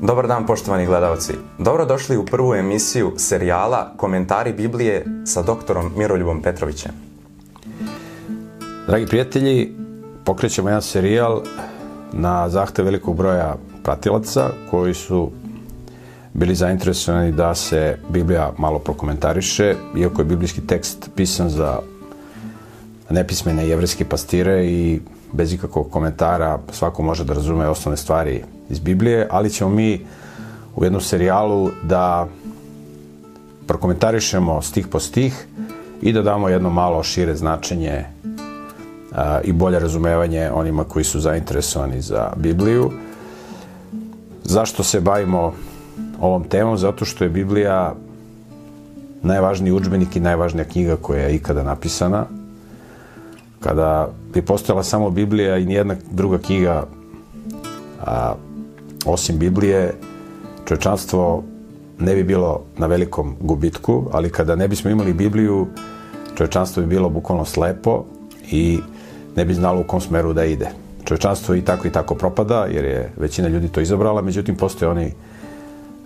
Dobar dan poštovani gledalci. Dobrodošli u prvu emisiju serijala Komentari Biblije sa doktorom Miroljubom Petrovićem. Dragi prijatelji, pokrećemo jedan serijal na zahtev velikog broja pratilaca koji su bili zainteresovani da se Biblija malo prokomentariše, iako je biblijski tekst pisan za nepismene jevreske pastire i bez ikakvog komentara svako može da razume osnovne stvari iz Biblije, ali ćemo mi u jednom serijalu da prokomentarišemo stih po stih i da damo jedno malo šire značenje a, i bolje razumevanje onima koji su zainteresovani za Bibliju. Zašto se bavimo ovom temom? Zato što je Biblija najvažniji učbenik i najvažnija knjiga koja je ikada napisana. Kada bi postojala samo Biblija i nijedna druga knjiga a, osim Biblije, čovečanstvo ne bi bilo na velikom gubitku, ali kada ne bismo imali Bibliju, čovečanstvo bi bilo bukvalno slepo i ne bi znalo u kom smeru da ide. Čovečanstvo i tako i tako propada, jer je većina ljudi to izabrala, međutim postoje oni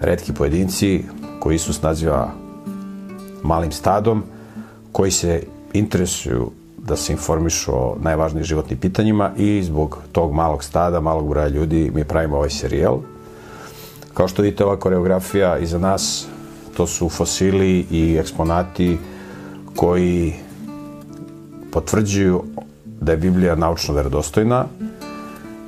redki pojedinci koji Isus naziva malim stadom, koji se interesuju da se informišu o najvažnijim životnim pitanjima i zbog tog malog stada, malog broja ljudi mi pravimo ovaj serijal. Kao što vidite, ova koreografija iza nas, to su fosili i eksponati koji potvrđuju da je Biblija naučno verodostojna.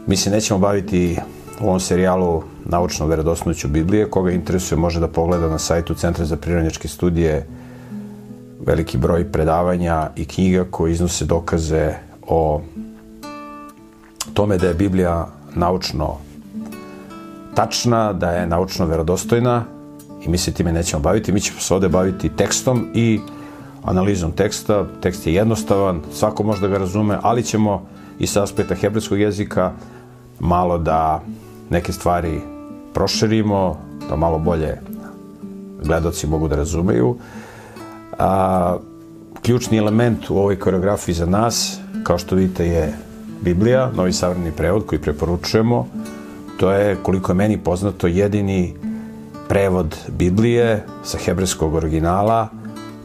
Mi se nećemo baviti u ovom serijalu naučno verodostojnoću Biblije. Koga interesuje može da pogleda na sajtu Centra za prirodnjačke studije veliki broj predavanja i knjiga koji iznose dokaze o tome da je Biblija naučno tačna, da je naučno verodostojna i mi se time nećemo baviti. Mi ćemo se ovde baviti tekstom i analizom teksta. Tekst je jednostavan, svako može da ga razume, ali ćemo i sa aspekta hebrejskog jezika malo da neke stvari proširimo, da malo bolje gledoci mogu da razumeju. A, ključni element u ovoj koreografiji za nas, kao što vidite, je Biblija, novi savremeni prevod koji preporučujemo. To je, koliko je meni poznato, jedini prevod Biblije sa hebrejskog originala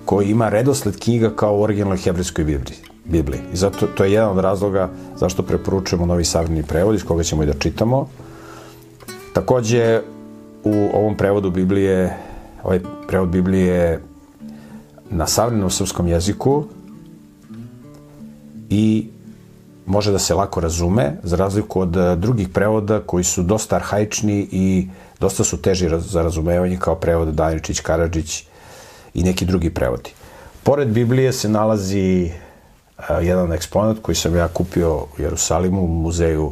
koji ima redosled knjiga kao u originalnoj hebrejskoj Bibliji. Bibliji. I zato to je jedan od razloga zašto preporučujemo novi savremeni prevod iz koga ćemo i da čitamo. Takođe, u ovom prevodu Biblije, ovaj prevod Biblije na savremenom srpskom jeziku i može da se lako razume, za razliku od e, drugih prevoda koji su dosta arhaični i dosta su teži za razumevanje kao prevod Daničić, Karadžić i neki drugi prevodi. Pored Biblije se nalazi e, jedan eksponat koji sam ja kupio u Jerusalimu u muzeju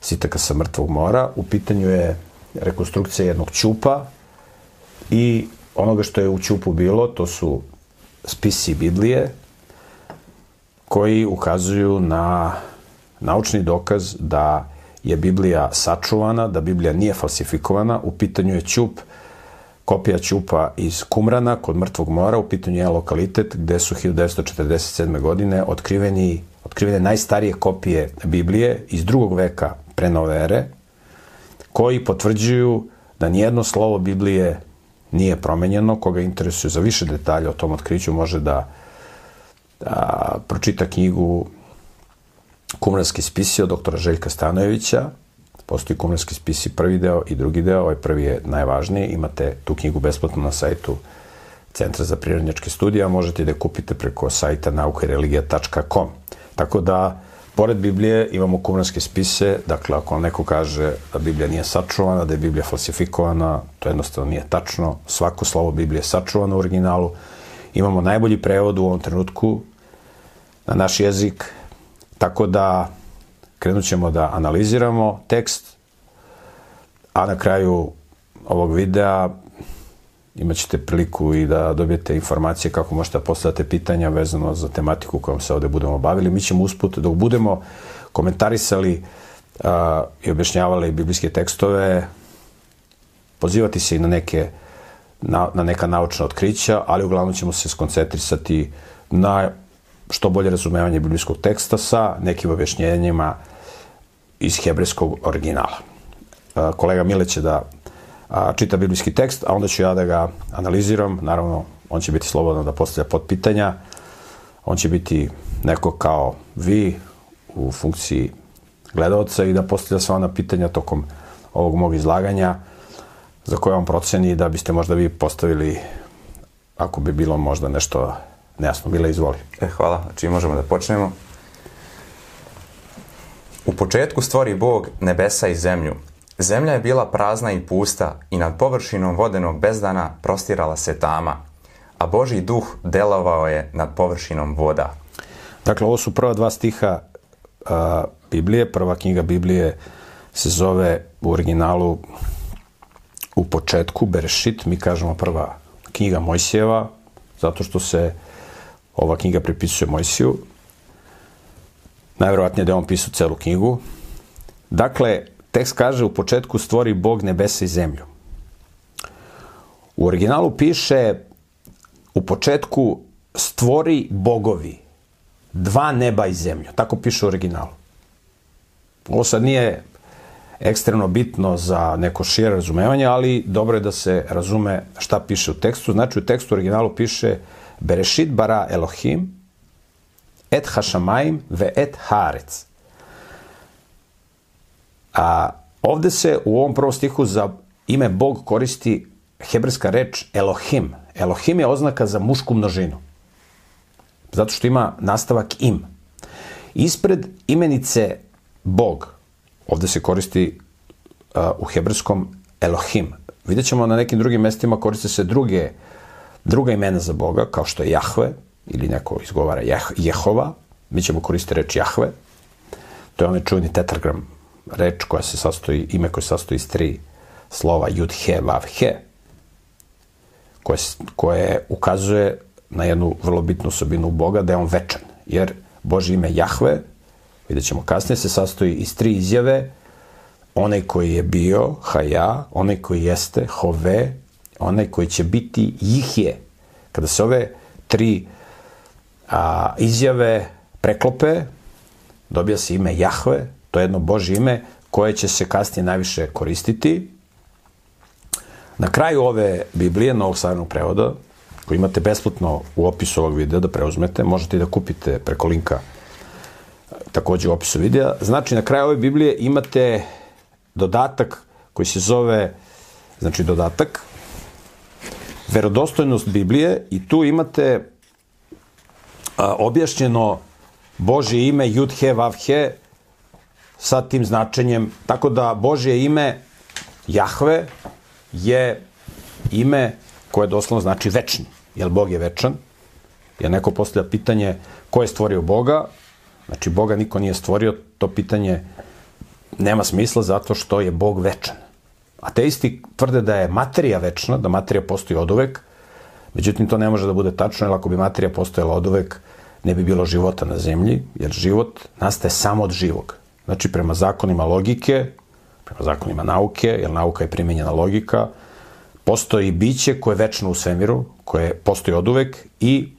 Sitaka sa mrtvog mora. U pitanju je rekonstrukcija jednog ćupa i onoga što je u ćupu bilo, to su spisi Biblije koji ukazuju na naučni dokaz da je Biblija sačuvana, da Biblija nije falsifikovana. U pitanju je ćup, kopija ćupa iz Kumrana kod Mrtvog mora, u pitanju je lokalitet gde su 1947. godine otkriveni, otkrivene najstarije kopije Biblije iz drugog veka pre nove ere, koji potvrđuju da nijedno slovo Biblije nije promenjeno. Koga interesuje za više detalja o tom otkriću može da, da pročita knjigu Kumranski spisi od doktora Željka Stanojevića. Postoji Kumranski spisi prvi deo i drugi deo. Ovaj prvi je najvažniji. Imate tu knjigu besplatno na sajtu Centra za prirodnjačke studije, a možete da kupite preko sajta naukareligija.com. Tako da Pored Biblije imamo kumranske spise, dakle ako neko kaže da Biblija nije sačuvana, da je Biblija falsifikovana, to jednostavno nije tačno. Svako slovo Biblije je sačuvano u originalu. Imamo najbolji prevod u ovom trenutku na naš jezik, tako da krenut ćemo da analiziramo tekst, a na kraju ovog videa imat ćete priliku i da dobijete informacije kako možete da postavate pitanja vezano za tematiku kojom se ovde budemo bavili. Mi ćemo usput, dok budemo komentarisali uh, i objašnjavali biblijske tekstove, pozivati se i na neke na, na neka naučna otkrića, ali uglavnom ćemo se skoncentrisati na što bolje razumevanje biblijskog teksta sa nekim objašnjenjima iz hebrejskog originala. Uh, kolega Mile će da a, čita biblijski tekst, a onda ću ja da ga analiziram. Naravno, on će biti slobodan da postavlja potpitanja. On će biti neko kao vi u funkciji gledalca i da postavlja sva ona pitanja tokom ovog mog izlaganja za koje on proceni da biste možda vi postavili ako bi bilo možda nešto nejasno. Bila izvoli. E, hvala. Znači možemo da počnemo. U početku stvori Bog nebesa i zemlju. Zemlja je bila prazna i pusta i nad površinom vodenog bezdana prostirala se tama, a Boži duh delovao je nad površinom voda. Dakle, ovo su prva dva stiha a, Biblije. Prva knjiga Biblije se zove u originalu u početku Berešit, mi kažemo prva knjiga Mojsijeva, zato što se ova knjiga pripisuje Mojsiju. Najverovatnije da je on pisao celu knjigu. Dakle, tekst kaže u početku stvori Bog nebesa i zemlju. U originalu piše u početku stvori bogovi dva neba i zemlju. Tako piše u originalu. Ovo sad nije ekstremno bitno za neko šire razumevanje, ali dobro je da se razume šta piše u tekstu. Znači u tekstu u originalu piše Berešit bara Elohim et hašamaim ve et harec. A ovde se u ovom prvom stihu za ime Bog koristi hebrejska reč Elohim. Elohim je oznaka za mušku množinu. Zato što ima nastavak im. Ispred imenice Bog, ovde se koristi uh, u hebrejskom Elohim. Vidjet ćemo na nekim drugim mestima koriste se druge, druga imena za Boga, kao što je Jahve, ili neko izgovara Jeh, Jehova, mi ćemo koristiti reč Jahve. To je onaj čuveni tetragram, reč koja se sastoji, ime koje se sastoji iz tri slova Jud, He, Vav, He, koje, koje ukazuje na jednu vrlo bitnu osobinu Boga, da je on večan. Jer Bože ime Jahve, vidjet ćemo kasnije, se sastoji iz tri izjave, onaj koji je bio, Haja, onaj koji jeste, Hove, onaj koji će biti, Jihje. Kada se ove tri a, izjave preklope, dobija se ime Jahve, to je jedno Božje ime koje će se kasnije najviše koristiti. Na kraju ove Biblije, novog savjenog prevoda, koji imate besplatno u opisu ovog videa da preuzmete, možete i da kupite preko linka takođe u opisu videa. Znači, na kraju ove Biblije imate dodatak koji se zove, znači dodatak, verodostojnost Biblije i tu imate a, objašnjeno Božje ime Jud He Vav He sa tim značenjem, tako da Božje ime Jahve je ime koje doslovno znači večni, jer Bog je večan, jer neko postavlja pitanje ko je stvorio Boga, znači Boga niko nije stvorio, to pitanje nema smisla zato što je Bog večan. Ateisti tvrde da je materija večna, da materija postoji od uvek, međutim to ne može da bude tačno, jer ako bi materija postojala od uvek, ne bi bilo života na zemlji, jer život nastaje samo od živog. Znači, prema zakonima logike, prema zakonima nauke, jer nauka je primenjena logika, postoji biće koje je večno u svemiru, koje postoji od uvek i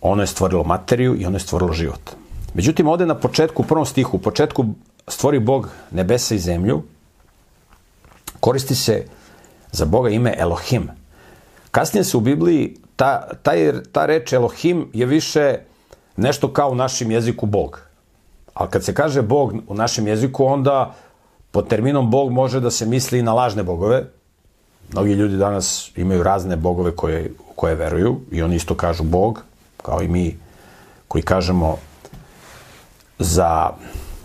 ono je stvorilo materiju i ono je stvorilo život. Međutim, ovde na početku, u prvom stihu, u početku stvori Bog nebesa i zemlju, koristi se za Boga ime Elohim. Kasnije se u Bibliji ta, taj, ta reč Elohim je više nešto kao u našem jeziku Bog. Ali kad se kaže Bog u našem jeziku, onda pod terminom Bog može da se misli i na lažne bogove. Mnogi ljudi danas imaju razne bogove koje, koje veruju i oni isto kažu Bog, kao i mi koji kažemo za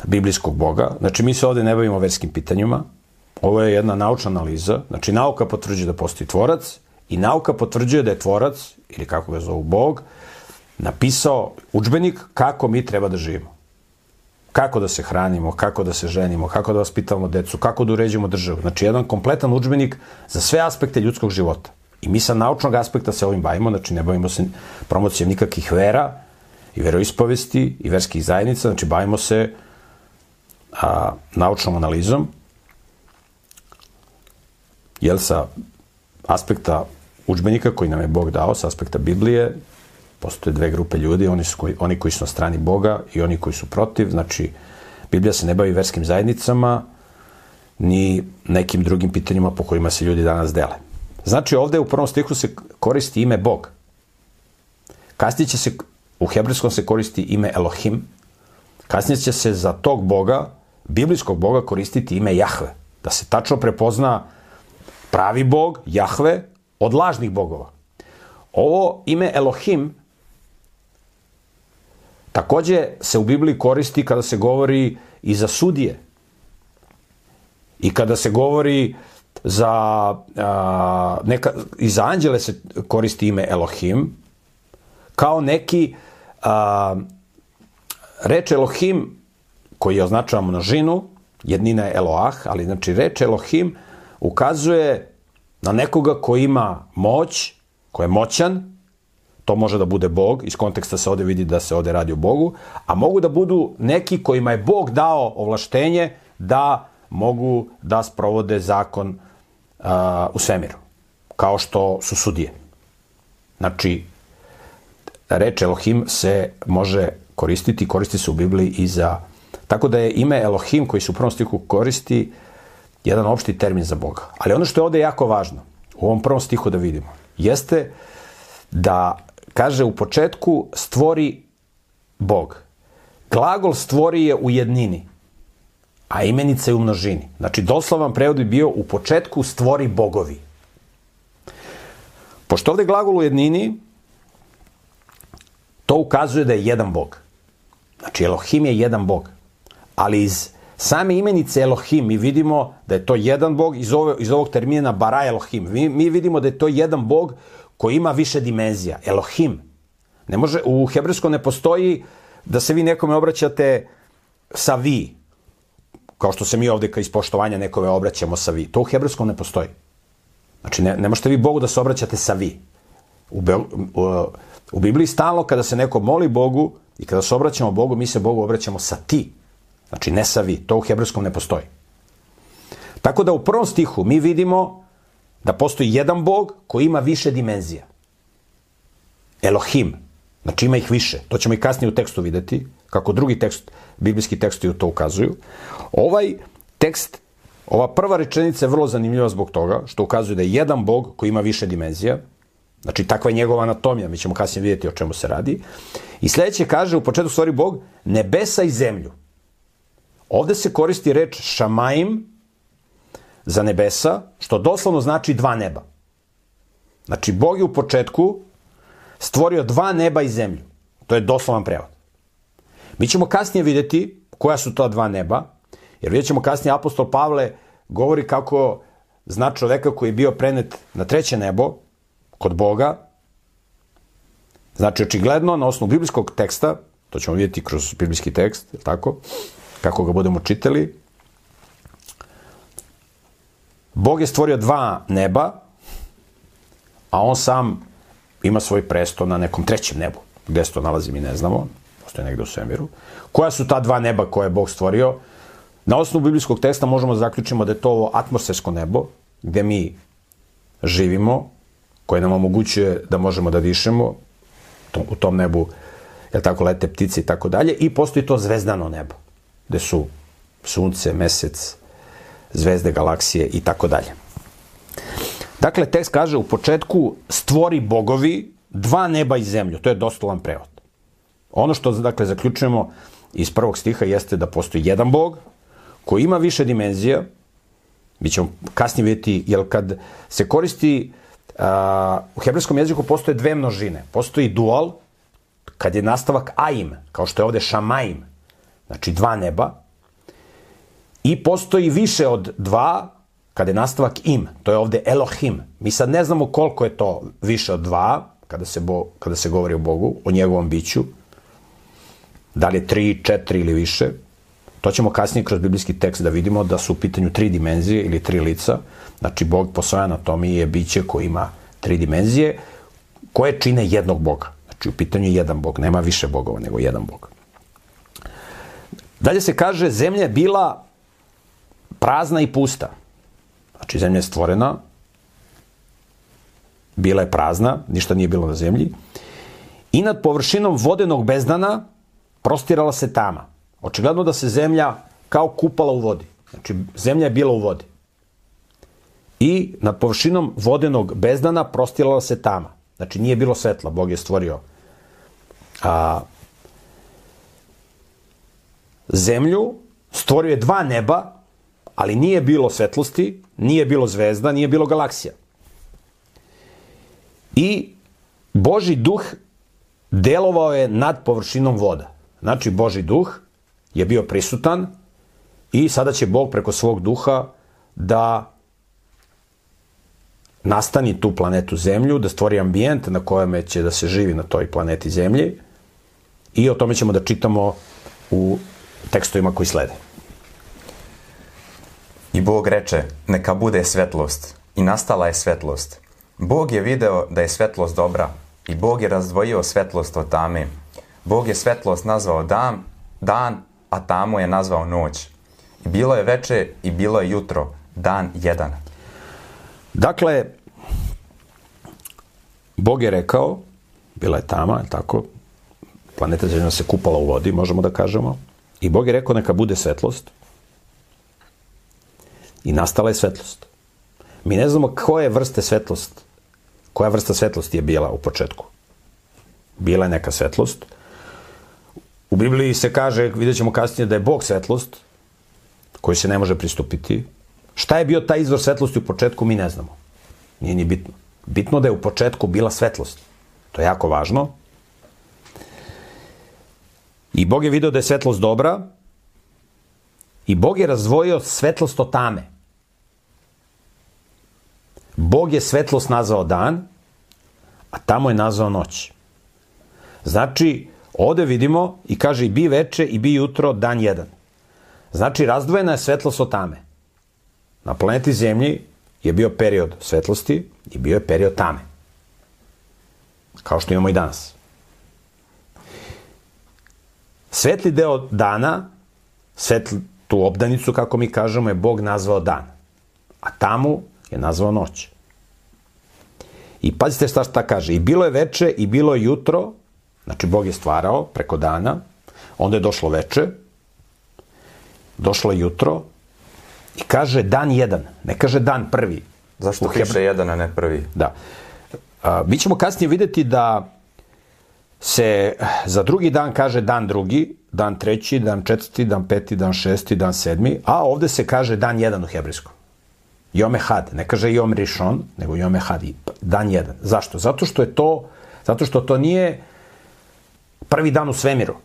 biblijskog Boga. Znači, mi se ovde ne bavimo verskim pitanjima. Ovo je jedna naučna analiza. Znači, nauka potvrđuje da postoji tvorac i nauka potvrđuje da je tvorac, ili kako ga zovu Bog, napisao učbenik kako mi treba da živimo. Kako da se hranimo, kako da se ženimo, kako da vaspitavamo decu, kako da uređujemo državu. Znači, jedan kompletan učbenik za sve aspekte ljudskog života. I mi sa naučnog aspekta se ovim bavimo, znači ne bavimo se promocijom nikakvih vera i veroispovesti i verskih zajednica, znači bavimo se a, naučnom analizom, jel sa aspekta učbenika koji nam je Bog dao, sa aspekta Biblije, postoje dve grupe ljudi, oni, su koji, oni koji su na strani Boga i oni koji su protiv, znači Biblija se ne bavi verskim zajednicama ni nekim drugim pitanjima po kojima se ljudi danas dele. Znači ovde u prvom stihu se koristi ime Bog. Kasnije će se, u hebrejskom se koristi ime Elohim, kasnije će se za tog Boga, biblijskog Boga, koristiti ime Jahve. Da se tačno prepozna pravi Bog, Jahve, od lažnih bogova. Ovo ime Elohim takođe se u Bibliji koristi kada se govori i za sudije. I kada se govori za a, neka, i za anđele se koristi ime Elohim, kao neki a, reč Elohim koji označava množinu, jednina je Eloah, ali znači reč Elohim ukazuje na nekoga ko ima moć, ko je moćan, to može da bude Bog, iz konteksta se ovde vidi da se ovde radi o Bogu, a mogu da budu neki kojima je Bog dao ovlaštenje da mogu da sprovode zakon uh, u svemiru, kao što su sudije. Znači, reč Elohim se može koristiti, koristi se u Bibliji i za... Tako da je ime Elohim koji se u prvom stihu koristi jedan opšti termin za Boga. Ali ono što je ovde jako važno, u ovom prvom stihu da vidimo, jeste da kaže u početku stvori Bog. Glagol stvori je u jednini, a imenica je u množini. Znači, doslovan prevod bi bio u početku stvori bogovi. Pošto ovde glagol u jednini, to ukazuje da je jedan bog. Znači, Elohim je jedan bog. Ali iz same imenice Elohim mi vidimo da je to jedan bog iz, ove, iz ovog termina bara Elohim. Mi, mi vidimo da je to jedan bog koji ima više dimenzija. Elohim. Ne može, u hebrejskom ne postoji da se vi nekome obraćate sa vi, kao što se mi ovde kao iz poštovanja nekome obraćamo sa vi. To u hebrejskom ne postoji. Znači, ne, ne možete vi Bogu da se obraćate sa vi. U, Be, u, u Bibliji stalno kada se neko moli Bogu i kada se obraćamo Bogu, mi se Bogu obraćamo sa ti. Znači, ne sa vi. To u hebrejskom ne postoji. Tako da u prvom stihu mi vidimo da postoji jedan Bog koji ima više dimenzija. Elohim. Znači ima ih više. To ćemo i kasnije u tekstu videti, kako drugi tekst, biblijski tekstovi to ukazuju. Ovaj tekst, ova prva rečenica je vrlo zanimljiva zbog toga, što ukazuje da je jedan Bog koji ima više dimenzija, Znači, takva je njegova anatomija, mi ćemo kasnije vidjeti o čemu se radi. I sledeće kaže, u početku stvari Bog, nebesa i zemlju. Ovde se koristi reč šamaim za nebesa, što doslovno znači dva neba. Znači, Bog je u početku stvorio dva neba i zemlju. To je doslovan prevod. Mi ćemo kasnije videti koja su to dva neba, jer vidjet ćemo kasnije apostol Pavle govori kako zna čoveka koji je bio prenet na treće nebo, kod Boga, znači očigledno na osnovu biblijskog teksta, to ćemo vidjeti kroz biblijski tekst, tako, kako ga budemo čitali, Bog je stvorio dva neba, a on sam ima svoj presto na nekom trećem nebu. Gde se to nalazi mi ne znamo, postoje negde u svemiru. Koja su ta dva neba koje je Bog stvorio? Na osnovu biblijskog teksta možemo da zaključimo da je to ovo atmosfersko nebo, gde mi živimo, koje nam omogućuje da možemo da dišemo, u tom nebu, je tako, lete ptice i tako dalje, i postoji to zvezdano nebo, gde su sunce, mesec, zvezde, galaksije i tako dalje. Dakle, tekst kaže u početku stvori bogovi dva neba i zemlju. To je doslovan prevod. Ono što dakle zaključujemo iz prvog stiha jeste da postoji jedan bog koji ima više dimenzija. Mi ćemo kasnije vidjeti, jer kad se koristi a, u hebrejskom jeziku postoje dve množine. Postoji dual, kad je nastavak aim, kao što je ovde šamaim, znači dva neba, i postoji više od dva, kada je nastavak im, to je ovde Elohim. Mi sad ne znamo koliko je to više od dva, kada se, bo, kada se govori o Bogu, o njegovom biću, da li je tri, četiri ili više, to ćemo kasnije kroz biblijski tekst da vidimo da su u pitanju tri dimenzije ili tri lica, znači Bog po svojoj anatomiji je biće koji ima tri dimenzije, koje čine jednog Boga. Znači u pitanju je jedan Bog, nema više bogova nego jedan Bog. Dalje se kaže, zemlja je bila prazna i pusta. Znači, zemlja je stvorena, bila je prazna, ništa nije bilo na zemlji, i nad površinom vodenog bezdana prostirala se tama. Očigledno da se zemlja kao kupala u vodi. Znači, zemlja je bila u vodi. I nad površinom vodenog bezdana prostirala se tama. Znači, nije bilo svetla, Bog je stvorio a, zemlju, stvorio je dva neba, ali nije bilo svetlosti, nije bilo zvezda, nije bilo galaksija. I Boži duh delovao je nad površinom voda. Znači, Boži duh je bio prisutan i sada će Bog preko svog duha da nastani tu planetu Zemlju, da stvori ambijent na kojem će da se živi na toj planeti Zemlji i o tome ćemo da čitamo u tekstovima koji slede. I Bog reče, neka bude svetlost. I nastala je svetlost. Bog je video da je svetlost dobra i Bog je razdvojio svetlost od tame. Bog je svetlost nazvao dan, dan, a tamu je nazvao noć. I bilo je veče i bilo je jutro, dan jedan. Dakle, Bog je rekao, bila je tama, je tako, planeta Zemlja se kupala u vodi, možemo da kažemo, i Bog je rekao neka bude svetlost, i nastala je svetlost. Mi ne znamo koje vrste svetlost, koja vrsta svetlosti je bila u početku. Bila je neka svetlost. U Bibliji se kaže, vidjet ćemo kasnije, da je Bog svetlost, koji se ne može pristupiti. Šta je bio taj izvor svetlosti u početku, mi ne znamo. Nije ni bitno. Bitno da je u početku bila svetlost. To je jako važno. I Bog je video da je svetlost dobra i Bog je razdvojio svetlost od tame. Bog je svetlost nazvao dan, a tamo je nazvao noć. Znači, ovde vidimo i kaže i bi veče i bi jutro, dan jedan. Znači, razdvojena je svetlost od tame. Na planeti Zemlji je bio period svetlosti i bio je period tame. Kao što imamo i danas. Svetli deo dana, svetli, tu obdanicu, kako mi kažemo, je Bog nazvao dan. A tamu je nazvao noć. I pazite šta šta kaže. I bilo je veče i bilo je jutro, znači Bog je stvarao preko dana, onda je došlo veče, došlo je jutro i kaže dan jedan, ne kaže dan prvi. Zašto piše jedan, a ne prvi? Da. A, mi ćemo kasnije videti da se za drugi dan kaže dan drugi, dan treći, dan četvrti, dan peti, dan šesti, dan sedmi, a ovde se kaže dan jedan u hebrejskom. Jome had, ne kaže Jom Rishon, nego Jome had, dan jedan. Zašto? Zato što je to, zato što to nije prvi dan u svemiru.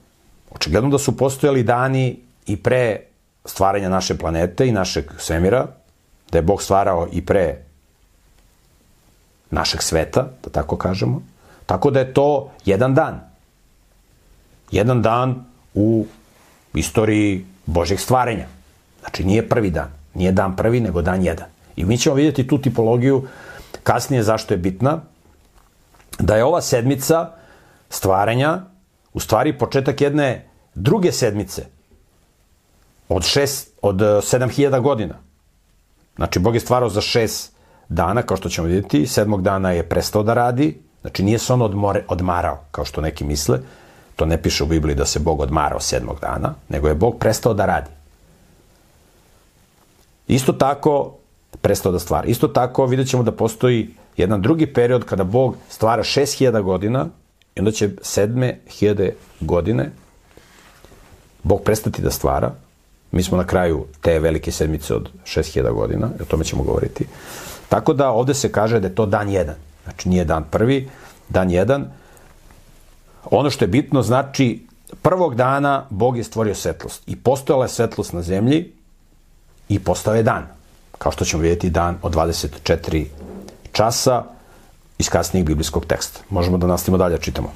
Očigledno da su postojali dani i pre stvaranja naše planete i našeg svemira, da je Bog stvarao i pre našeg sveta, da tako kažemo. Tako da je to jedan dan. Jedan dan u istoriji Božeg stvarenja. Znači nije prvi dan. Nije dan prvi, nego dan jedan. I mi ćemo vidjeti tu tipologiju kasnije zašto je bitna. Da je ova sedmica stvaranja u stvari početak jedne druge sedmice od, šest, od 7000 godina. Znači, Bog je stvarao za šest dana, kao što ćemo vidjeti, sedmog dana je prestao da radi, znači nije se on odmore, odmarao, kao što neki misle, to ne piše u Bibliji da se Bog odmarao sedmog dana, nego je Bog prestao da radi. Isto tako, prestao da stvara. Isto tako, vidjet ćemo da postoji jedan drugi period kada Bog stvara 6000 godina i onda će sedme hiljade godine Bog prestati da stvara. Mi smo na kraju te velike sedmice od 6000 godina, o tome ćemo govoriti. Tako da ovde se kaže da je to dan jedan. Znači nije dan prvi, dan jedan. Ono što je bitno znači prvog dana Bog je stvorio svetlost i postojala je svetlost na zemlji i postao je dan. Kao što ćemo vidjeti dan od 24 časa iz kasnijeg biblijskog teksta. Možemo da nastavimo dalje, čitamo.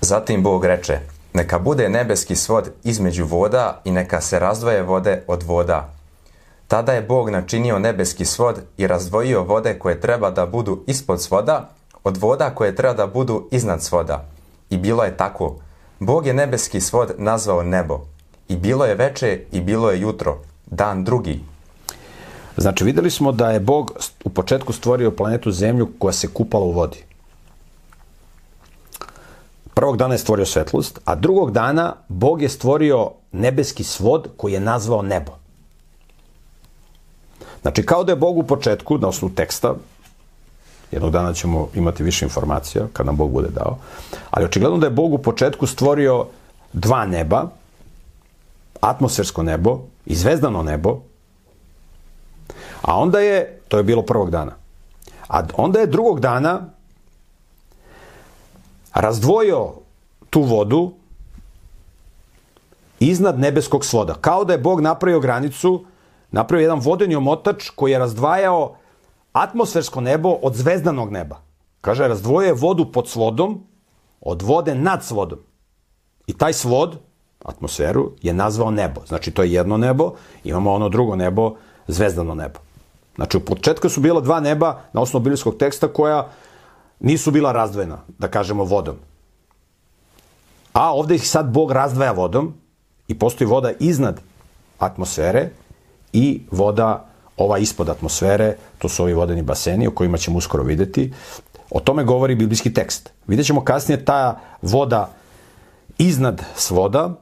Zatim Bog reče, neka bude nebeski svod između voda i neka se razdvoje vode od voda. Tada je Bog načinio nebeski svod i razdvojio vode koje treba da budu ispod svoda od voda koje treba da budu iznad svoda. I bilo je tako. Bog je nebeski svod nazvao nebo. I bilo je veče i bilo je jutro, dan drugi. Znači, videli smo da je Bog u početku stvorio planetu Zemlju koja se kupala u vodi. Prvog dana je stvorio svetlost, a drugog dana Bog je stvorio nebeski svod koji je nazvao nebo. Znači, kao da je Bog u početku, na osnovu teksta, jednog dana ćemo imati više informacija, kad nam Bog bude dao, ali očigledno da je Bog u početku stvorio dva neba, atmosfersko nebo i zvezdano nebo, a onda je, to je bilo prvog dana, a onda je drugog dana razdvojio tu vodu iznad nebeskog svoda. Kao da je Bog napravio granicu, napravio jedan vodeni omotač koji je razdvajao atmosfersko nebo od zvezdanog neba. Kaže, razdvojio je vodu pod svodom od vode nad svodom. I taj svod, atmosferu, je nazvao nebo. Znači, to je jedno nebo, imamo ono drugo nebo, zvezdano nebo. Znači, u početku su bila dva neba na osnovu biblijskog teksta koja nisu bila razdvojena, da kažemo, vodom. A ovde ih sad Bog razdvaja vodom i postoji voda iznad atmosfere i voda ova ispod atmosfere, to su ovi vodeni baseni o kojima ćemo uskoro videti. O tome govori biblijski tekst. Vidjet ćemo kasnije ta voda iznad svoda,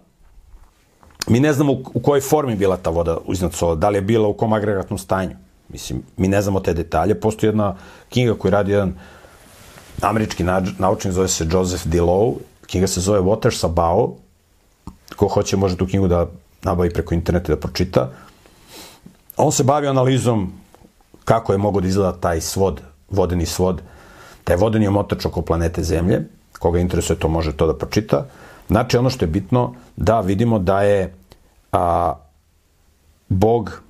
mi ne znamo u kojoj formi bila ta voda iznad svoda, da li je bila u kom agregatnom stanju. Mislim, mi ne znamo te detalje. Postoji jedna knjiga koju radi jedan američki naučnik, zove se Joseph DeLow, knjiga se zove Waters Above, ko hoće može tu knjigu da nabavi preko interneta da pročita. On se bavi analizom kako je mogo da izgleda taj svod, vodeni svod, taj vodeni omotač oko planete Zemlje, koga interesuje to može to da pročita. Znači, ono što je bitno da vidimo da je a, Bog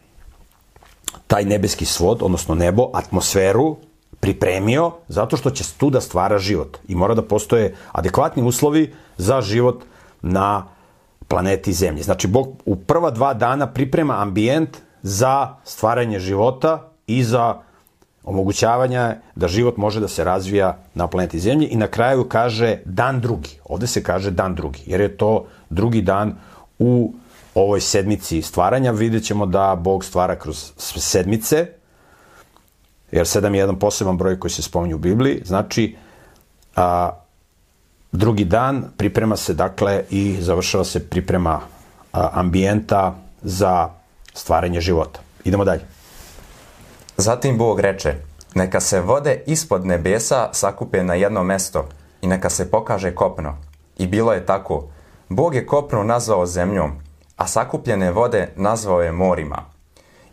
taj nebeski svod, odnosno nebo, atmosferu pripremio zato što će tu da stvara život i mora da postoje adekvatni uslovi za život na planeti Zemlji. Znači, Bog u prva dva dana priprema ambijent za stvaranje života i za omogućavanje da život može da se razvija na planeti Zemlji i na kraju kaže dan drugi. Ovde se kaže dan drugi, jer je to drugi dan u ovoj sedmici stvaranja. Vidjet ćemo da Bog stvara kroz sedmice, jer sedam je jedan poseban broj koji se spominje u Bibliji. Znači, a, drugi dan priprema se dakle i završava se priprema a, ambijenta za stvaranje života. Idemo dalje. Zatim Bog reče, neka se vode ispod nebesa sakupe na jedno mesto i neka se pokaže kopno. I bilo je tako. Bog je kopno nazvao zemljom, a sakupljene vode nazvao je morima.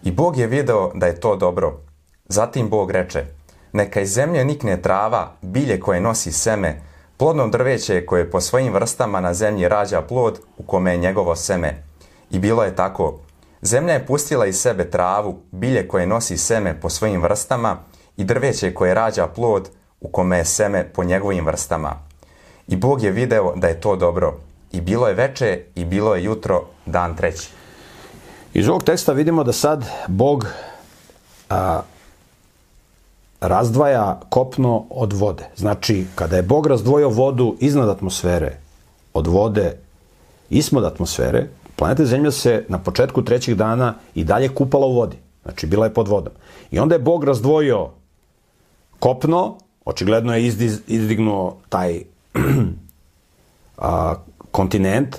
I Bog je video da je to dobro. Zatim Bog reče, neka iz zemlje nikne trava, bilje koje nosi seme, plodno drveće koje po svojim vrstama na zemlji rađa plod u kome je njegovo seme. I bilo je tako. Zemlja je pustila iz sebe travu, bilje koje nosi seme po svojim vrstama i drveće koje rađa plod u kome je seme po njegovim vrstama. I Bog je video da je to dobro. I bilo je veče i bilo je jutro, dan treći. Iz ovog teksta vidimo da sad Bog a, razdvaja kopno od vode. Znači, kada je Bog razdvojio vodu iznad atmosfere od vode ispod atmosfere, planeta Zemlja se na početku trećeg dana i dalje kupala u vodi. Znači, bila je pod vodom. I onda je Bog razdvojio kopno, očigledno je izdiz, izdignuo taj a, kontinent.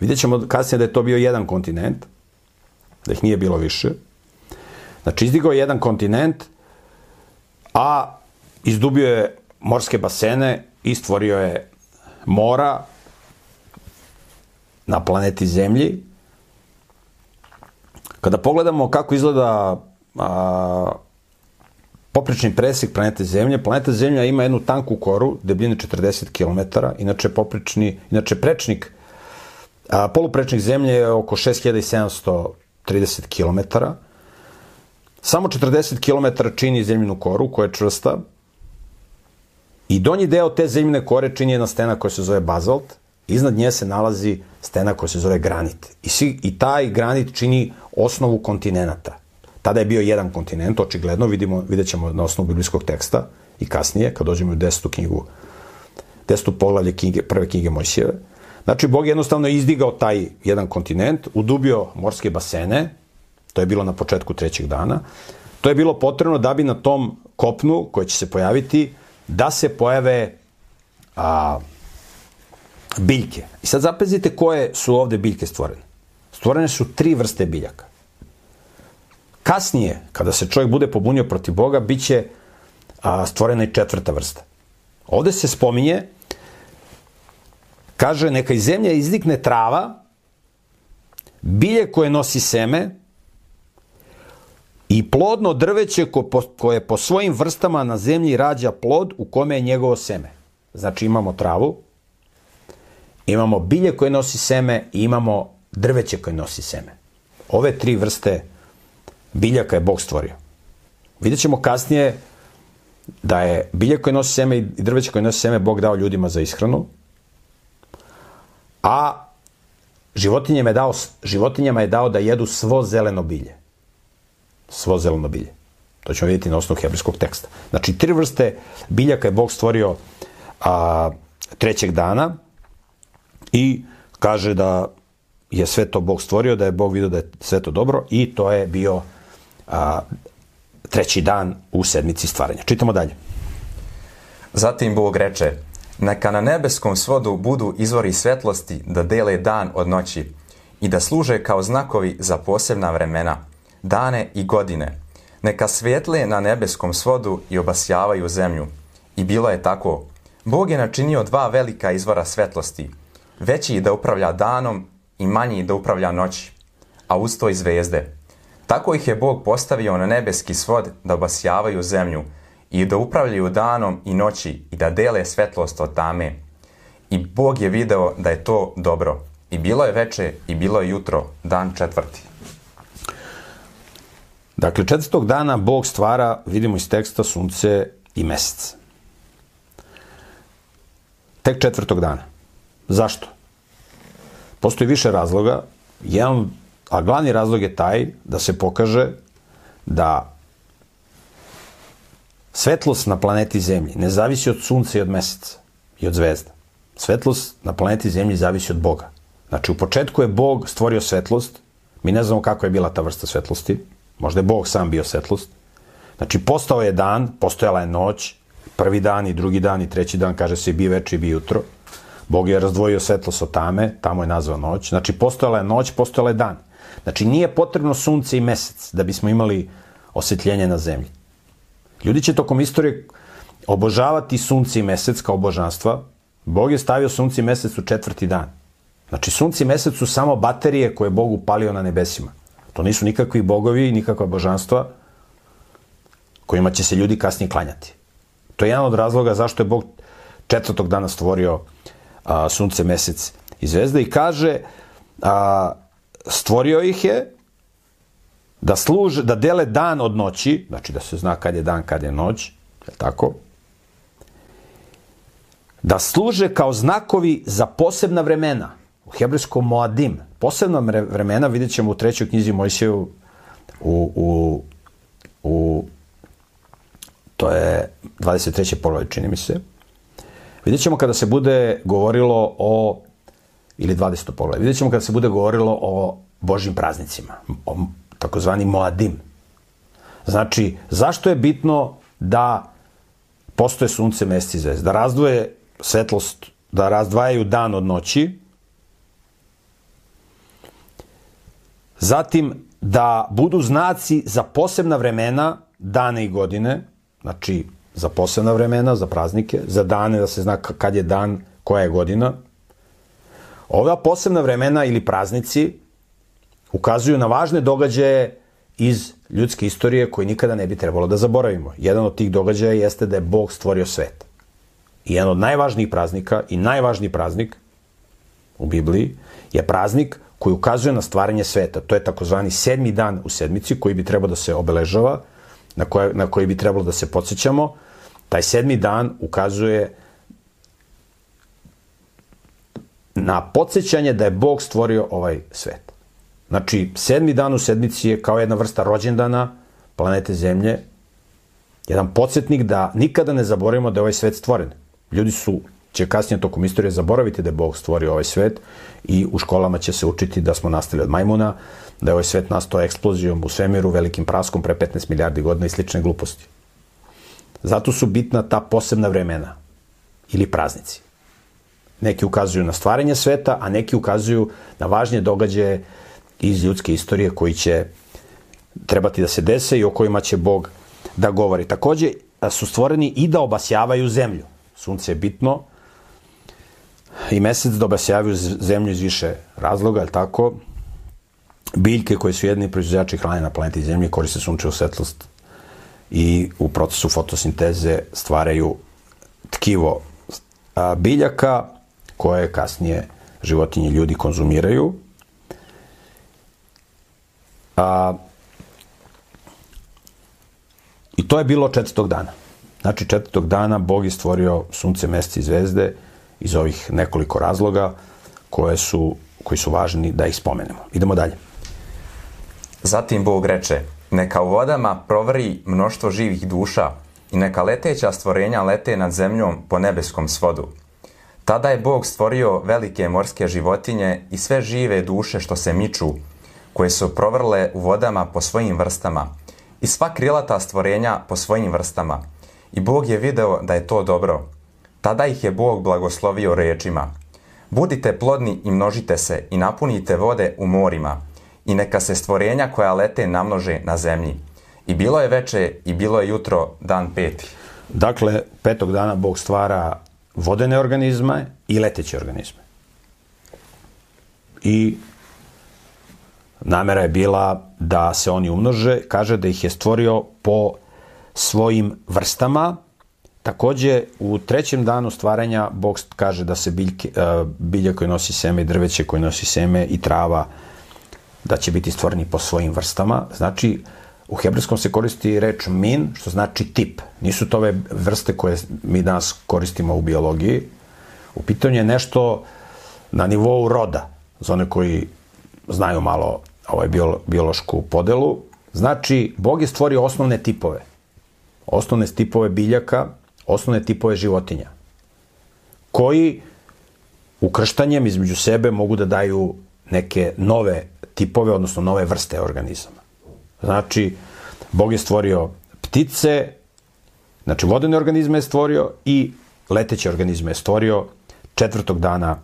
Vidjet ćemo kasnije da je to bio jedan kontinent, da ih nije bilo više. Znači, izdigao je jedan kontinent, a izdubio je morske basene i stvorio je mora na planeti Zemlji. Kada pogledamo kako izgleda a, poprečni presek planete Zemlje, planeta Zemlja ima jednu tanku koru, debljine 40 km, inače poprečni, inače prečnik, a, poluprečnik Zemlje je oko 6730 km, Samo 40 km čini zemljinu koru koja je čvrsta. I donji deo te zemljine kore čini jedna stena koja se zove bazalt, iznad nje se nalazi stena koja se zove granit. I, svi, I taj granit čini osnovu kontinenta. Tada je bio jedan kontinent, očigledno, vidimo, vidjet ćemo na osnovu biblijskog teksta i kasnije, kad dođemo u desetu knjigu, desetu poglavlje knjige, prve knjige Mojsijeve. Znači, Bog jednostavno izdigao taj jedan kontinent, udubio morske basene, To je bilo na početku trećeg dana. To je bilo potrebno da bi na tom kopnu koje će se pojaviti, da se pojave a, biljke. I sad zapazite koje su ovde biljke stvorene. Stvorene su tri vrste biljaka. Kasnije, kada se čovjek bude pobunio protiv Boga, bit će a, stvorena i četvrta vrsta. Ovde se spominje, kaže, neka iz zemlje iznikne trava, bilje koje nosi seme i plodno drveće koje po svojim vrstama na zemlji rađa plod u kome je njegovo seme. Znači imamo travu, imamo bilje koje nosi seme i imamo drveće koje nosi seme. Ove tri vrste biljaka je Bog stvorio. Vidjet ćemo kasnije da je bilje koje nosi seme i drveće koje nosi seme Bog dao ljudima za ishranu, a životinjama je dao, životinjama je dao da jedu svo zeleno bilje. Svo zeleno bilje. To ćemo vidjeti na osnovu hebrijskog teksta. Znači, tri vrste biljaka je Bog stvorio a, trećeg dana i kaže da je sve to Bog stvorio, da je Bog vidio da je sve to dobro i to je bio a, treći dan u sedmici stvaranja. Čitamo dalje. Zatim Bog reče, neka na nebeskom svodu budu izvori svetlosti da dele dan od noći i da služe kao znakovi za posebna vremena, dane i godine. Neka svjetle na nebeskom svodu i obasjavaju zemlju. I bilo je tako. Bog je načinio dva velika izvora svetlosti, veći da upravlja danom i manji da upravlja noći, a uz to i zvezde. Tako ih je Bog postavio na nebeski svod da obasjavaju zemlju i da upravljaju danom i noći i da dele svetlost od tame. I Bog je video da je to dobro. I bilo je veče i bilo je jutro, dan četvrti. Dakle, četvrtog dana Bog stvara, vidimo iz teksta, sunce i mesec. Tek četvrtog dana. Zašto? Postoji više razloga. Jedan A glavni razlog je taj da se pokaže da svetlost na planeti Zemlji ne zavisi od sunca i od meseca i od zvezda. Svetlost na planeti Zemlji zavisi od Boga. Znači, u početku je Bog stvorio svetlost, mi ne znamo kako je bila ta vrsta svetlosti, možda je Bog sam bio svetlost. Znači, postao je dan, postojala je noć, prvi dan i drugi dan i treći dan, kaže se bi veče i bi jutro. Bog je razdvojio svetlost od tame, tamo je nazvao noć. Znači, postojala je noć, postojala je dan. Znači, nije potrebno sunce i mesec da bismo imali osvetljenje na zemlji. Ljudi će tokom istorije obožavati sunce i mesec kao božanstva. Bog je stavio sunce i mesec u četvrti dan. Znači, sunce i mesec su samo baterije koje je Bog upalio na nebesima. To nisu nikakvi bogovi, nikakva božanstva kojima će se ljudi kasnije klanjati. To je jedan od razloga zašto je Bog četvrtog dana stvorio a, sunce, mesec i zvezde i kaže a, stvorio ih je da služe, da dele dan od noći, znači da se zna kad je dan, kad je noć, je tako? Da služe kao znakovi za posebna vremena. U hebrejskom Moadim. Posebna vremena vidjet ćemo u trećoj knjizi Mojsiju u, u, u to je 23. poglavlje, čini mi se. Vidjet ćemo kada se bude govorilo o ili 20. poglavlje. Vidjet ćemo kada se bude govorilo o Božim praznicima, o takozvani Moadim. Znači, zašto je bitno da postoje sunce, mesec i zvezda? Da razdvoje svetlost, da razdvajaju dan od noći, zatim da budu znaci za posebna vremena, dane i godine, znači za posebna vremena, za praznike, za dane da se zna kad je dan, koja je godina, Ova posebna vremena ili praznici ukazuju na važne događaje iz ljudske istorije koje nikada ne bi trebalo da zaboravimo. Jedan od tih događaja jeste da je Bog stvorio svet. I jedan od najvažnijih praznika i najvažniji praznik u Bibliji je praznik koji ukazuje na stvaranje sveta. To je takozvani sedmi dan u sedmici koji bi trebalo da se obeležava, na, koje, na koji bi trebalo da se podsjećamo. Taj sedmi dan ukazuje na podsjećanje da je Bog stvorio ovaj svet. Znači, sedmi dan u sedmici je kao jedna vrsta rođendana planete Zemlje, jedan podsjetnik da nikada ne zaboravimo da je ovaj svet stvoren. Ljudi su će kasnije tokom istorije zaboraviti da je Bog stvorio ovaj svet i u školama će se učiti da smo nastali od majmuna, da je ovaj svet nastao eksplozijom u svemiru, velikim praskom pre 15 milijardi godina i slične gluposti. Zato su bitna ta posebna vremena ili praznici. Neki ukazuju na stvaranje sveta, a neki ukazuju na važnije događaje iz ljudske istorije koji će trebati da se dese i o kojima će Bog da govori. Takođe su stvoreni i da obasjavaju zemlju. Sunce je bitno i mesec da obasjavaju zemlju iz više razloga, ali tako? Biljke koje su jedni proizvođači hrane na planeti Zemlji koriste sunčevu svetlost i u procesu fotosinteze stvaraju tkivo biljaka koje kasnije životinje ljudi konzumiraju. A, I to je bilo četvrtog dana. Znači, četvrtog dana Bog je stvorio sunce, mesec i zvezde iz ovih nekoliko razloga koje su, koji su važni da ih spomenemo. Idemo dalje. Zatim Bog reče, neka u vodama provri mnoštvo živih duša i neka leteća stvorenja lete nad zemljom po nebeskom svodu. Tada je Bog stvorio velike morske životinje i sve žive duše što se miču, koje su provrle u vodama po svojim vrstama, i sva krilata stvorenja po svojim vrstama. I Bog je video da je to dobro. Tada ih je Bog blagoslovio rečima. Budite plodni i množite se i napunite vode u morima i neka se stvorenja koja lete namnože na zemlji. I bilo je veče i bilo je jutro, dan peti. Dakle, petog dana Bog stvara vodene organizme i leteće organizme. I namera je bila da se oni umnože, kaže da ih je stvorio po svojim vrstama. Takođe, u trećem danu stvaranja Bog kaže da se biljke, bilja koje nosi seme i drveće koje nosi seme i trava da će biti stvoreni po svojim vrstama. Znači, u hebrejskom se koristi reč min, što znači tip. Nisu to ove vrste koje mi danas koristimo u biologiji. U pitanju je nešto na nivou roda, za one koji znaju malo ovaj biološku podelu. Znači, Bog je stvorio osnovne tipove. Osnovne tipove biljaka, osnovne tipove životinja, koji ukrštanjem između sebe mogu da daju neke nove tipove, odnosno nove vrste organizama. Znači, Bog je stvorio ptice, znači vodene organizme je stvorio i leteće organizme je stvorio četvrtog dana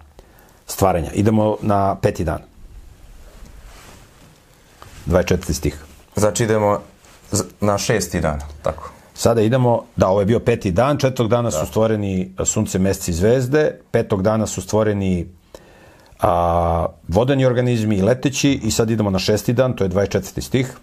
stvaranja. Idemo na peti dan. 24. stih. Znači idemo na šesti dan, tako. Sada idemo, da, ovo je bio peti dan, četvrtog dana da. su stvoreni sunce, meseci i zvezde, petog dana su stvoreni a, vodeni organizmi i leteći i sad idemo na šesti dan, to je 24. stih.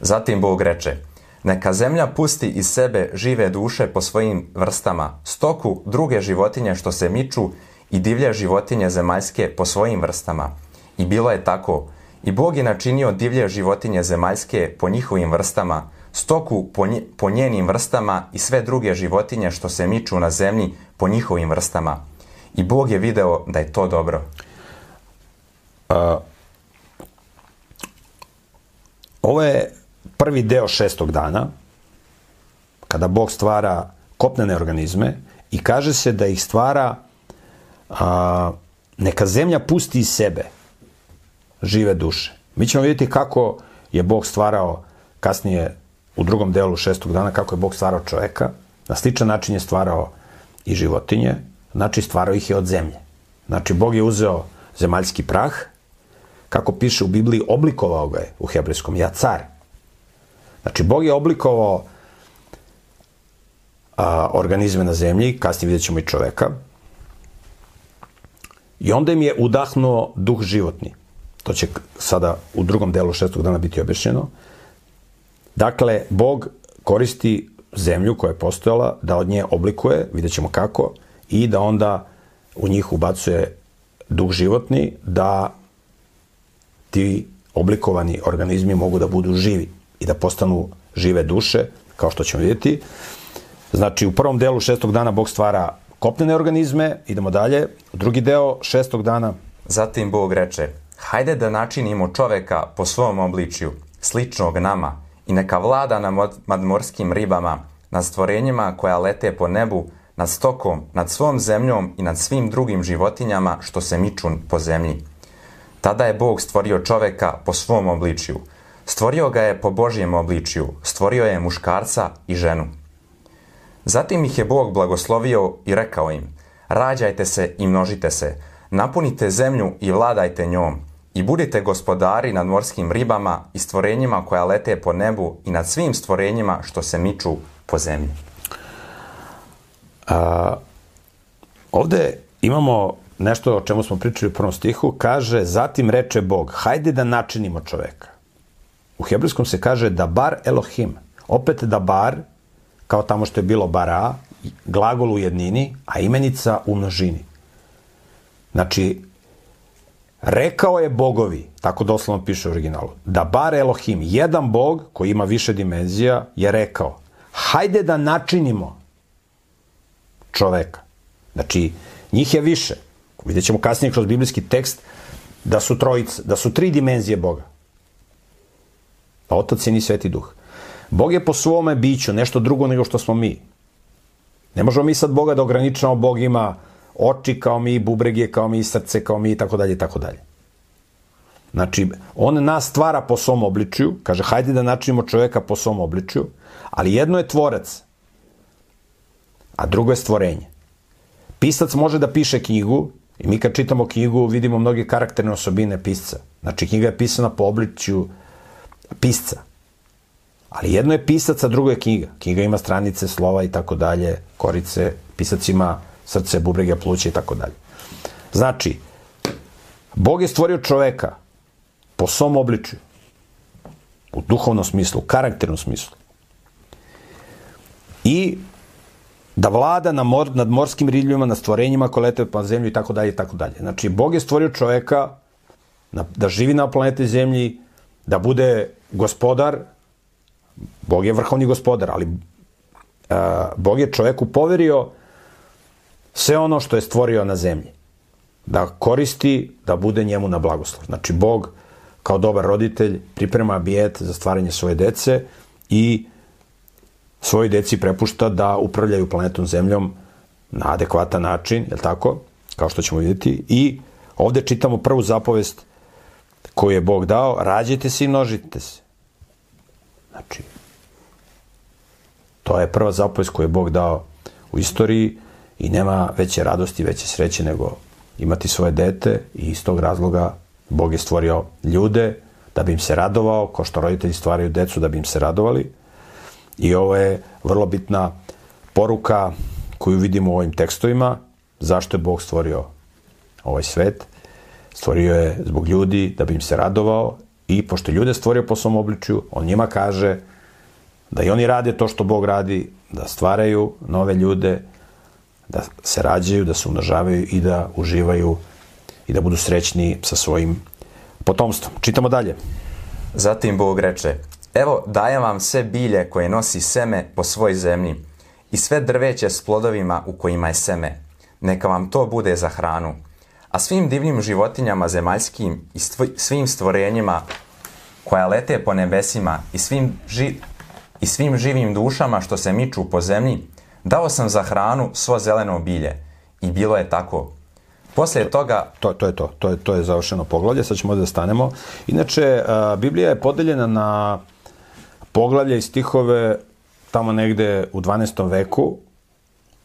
Zatim Bog reče, neka zemlja pusti iz sebe žive duše po svojim vrstama, stoku, druge životinje što se miču i divlje životinje zemaljske po svojim vrstama. I bilo je tako. I Bog je načinio divlje životinje zemaljske po njihovim vrstama, stoku po, nje, po njenim vrstama i sve druge životinje što se miču na zemlji po njihovim vrstama. I Bog je video da je to dobro. A, ovo je prvi deo šestog dana, kada Bog stvara kopnene organizme i kaže se da ih stvara a, neka zemlja pusti iz sebe žive duše. Mi ćemo vidjeti kako je Bog stvarao kasnije u drugom delu šestog dana, kako je Bog stvarao čoveka. Na sličan način je stvarao i životinje, znači stvarao ih je od zemlje. Znači, Bog je uzeo zemaljski prah, kako piše u Bibliji, oblikovao ga je u hebrejskom, ja car. Znači, Bog je oblikovao a, organizme na zemlji, kasnije vidjet ćemo i čoveka, i onda im je udahnuo duh životni. To će sada u drugom delu šestog dana biti objašnjeno. Dakle, Bog koristi zemlju koja je postojala da od nje oblikuje, vidjet ćemo kako, i da onda u njih ubacuje duh životni, da ti oblikovani organizmi mogu da budu živi i da postanu žive duše, kao što ćemo vidjeti. Znači, u prvom delu šestog dana Bog stvara kopnene organizme, idemo dalje. U drugi deo šestog dana... Zatim Bog reče, hajde da načinimo čoveka po svom obličju, sličnog nama, i neka vlada nad morskim ribama, nad stvorenjima koja lete po nebu, nad stokom, nad svom zemljom i nad svim drugim životinjama što se miču po zemlji. Tada je Bog stvorio čoveka po svom obličju. Stvorio ga je po Božjem obličju, stvorio je muškarca i ženu. Zatim ih je Bog blagoslovio i rekao im, rađajte se i množite se, napunite zemlju i vladajte njom, i budite gospodari nad morskim ribama i stvorenjima koja lete po nebu i nad svim stvorenjima što se miču po zemlji. Ovde imamo nešto o čemu smo pričali u prvom stihu, kaže, zatim reče Bog, hajde da načinimo čoveka. U hebrejskom se kaže da bar Elohim. Opet da bar, kao tamo što je bilo bara, glagol u jednini, a imenica u množini. Znači, rekao je bogovi, tako doslovno piše u originalu, da bar Elohim, jedan bog koji ima više dimenzija, je rekao, hajde da načinimo čoveka. Znači, njih je više. Vidjet ćemo kasnije kroz biblijski tekst da su trojice, da su tri dimenzije Boga. Pa otac, sin i sveti duh. Bog je po svome biću nešto drugo nego što smo mi. Ne možemo mi sad Boga da ograničamo, Bog ima oči kao mi, bubrege kao mi, srce kao mi i tako dalje i tako dalje. Znači, on nas stvara po svom obličju, kaže, hajde da načinimo čoveka po svom obličju, ali jedno je tvorac, a drugo je stvorenje. Pisac može da piše knjigu, i mi kad čitamo knjigu vidimo mnoge karakterne osobine pisca. Znači, knjiga je pisana po obličju pisca. Ali jedno je pisac, a drugo je knjiga. Knjiga ima stranice, slova i tako dalje, korice, pisac ima srce, bubrege, pluće i tako dalje. Znači, Bog je stvorio čoveka po svom obličju, u duhovnom smislu, u karakternom smislu. I da vlada na mor, nad morskim riljima, na stvorenjima koje lete pa zemlju i tako dalje i tako dalje. Znači, Bog je stvorio čoveka na, da živi na planeti zemlji, da bude gospodar, Bog je vrhovni gospodar, ali uh, Bog je čoveku poverio sve ono što je stvorio na zemlji. Da koristi, da bude njemu na blagoslov. Znači, Bog kao dobar roditelj priprema bijet za stvaranje svoje dece i svojoj deci prepušta da upravljaju planetom Zemljom na adekvatan način, je tako? Kao što ćemo vidjeti. I ovde čitamo prvu zapovest koju je Bog dao, rađajte se i množite se. Znači, to je prva zapovest koju je Bog dao u istoriji i nema veće radosti, veće sreće nego imati svoje dete i iz tog razloga Bog je stvorio ljude da bi im se radovao, kao što roditelji stvaraju decu da bi im se radovali. I ovo je vrlo bitna poruka koju vidimo u ovim tekstovima, zašto je Bog stvorio ovaj svet. Stvorio je zbog ljudi da bi im se radovao i pošto ljude stvorio po svom obličju, on njima kaže da i oni rade to što Bog radi, da stvaraju nove ljude, da se rađaju, da se umnožavaju i da uživaju i da budu srećni sa svojim potomstvom. Čitamo dalje. Zatim Bog reče, Evo dajem vam sve bilje koje nosi seme po svoj zemlji i sve drveće s plodovima u kojima je seme. Neka vam to bude za hranu. A svim divnim životinjama zemaljskim i svim stvorenjima koja lete po nebesima i svim, ži i svim živim dušama što se miču po zemlji, dao sam za hranu svo zeleno bilje. I bilo je tako. Poslije toga... To, to je to. To je, to je završeno poglavlje. Sad ćemo da stanemo. Inače, a, Biblija je podeljena na poglavlje i stihove tamo negde u 12. veku.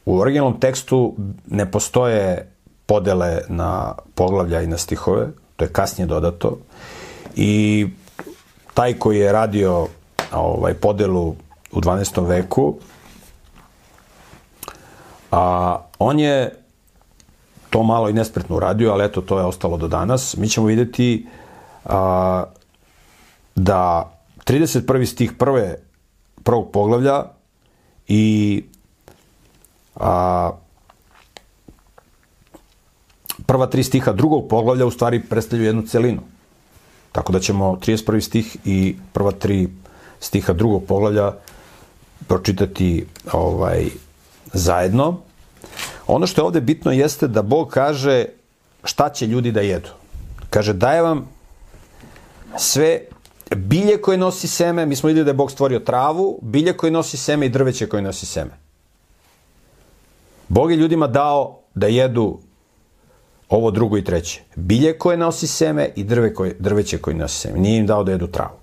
U originalnom tekstu ne postoje podele na poglavlja i na stihove, to je kasnije dodato. I taj koji je radio ovaj podelu u 12. veku, a on je to malo i nespretno uradio, ali eto, to je ostalo do danas. Mi ćemo videti a, da 31. stih prve, prvog poglavlja i a, prva tri stiha drugog poglavlja u stvari predstavljaju jednu celinu. Tako da ćemo 31. stih i prva tri stiha drugog poglavlja pročitati ovaj zajedno. Ono što je ovde bitno jeste da Bog kaže šta će ljudi da jedu. Kaže daje vam sve bilje koje nosi seme, mi smo videli da je Bog stvorio travu, bilje koje nosi seme i drveće koje nosi seme. Bog je ljudima dao da jedu ovo drugo i treće. Bilje koje nosi seme i drve koje, drveće koje nosi seme. Nije im dao da jedu travu.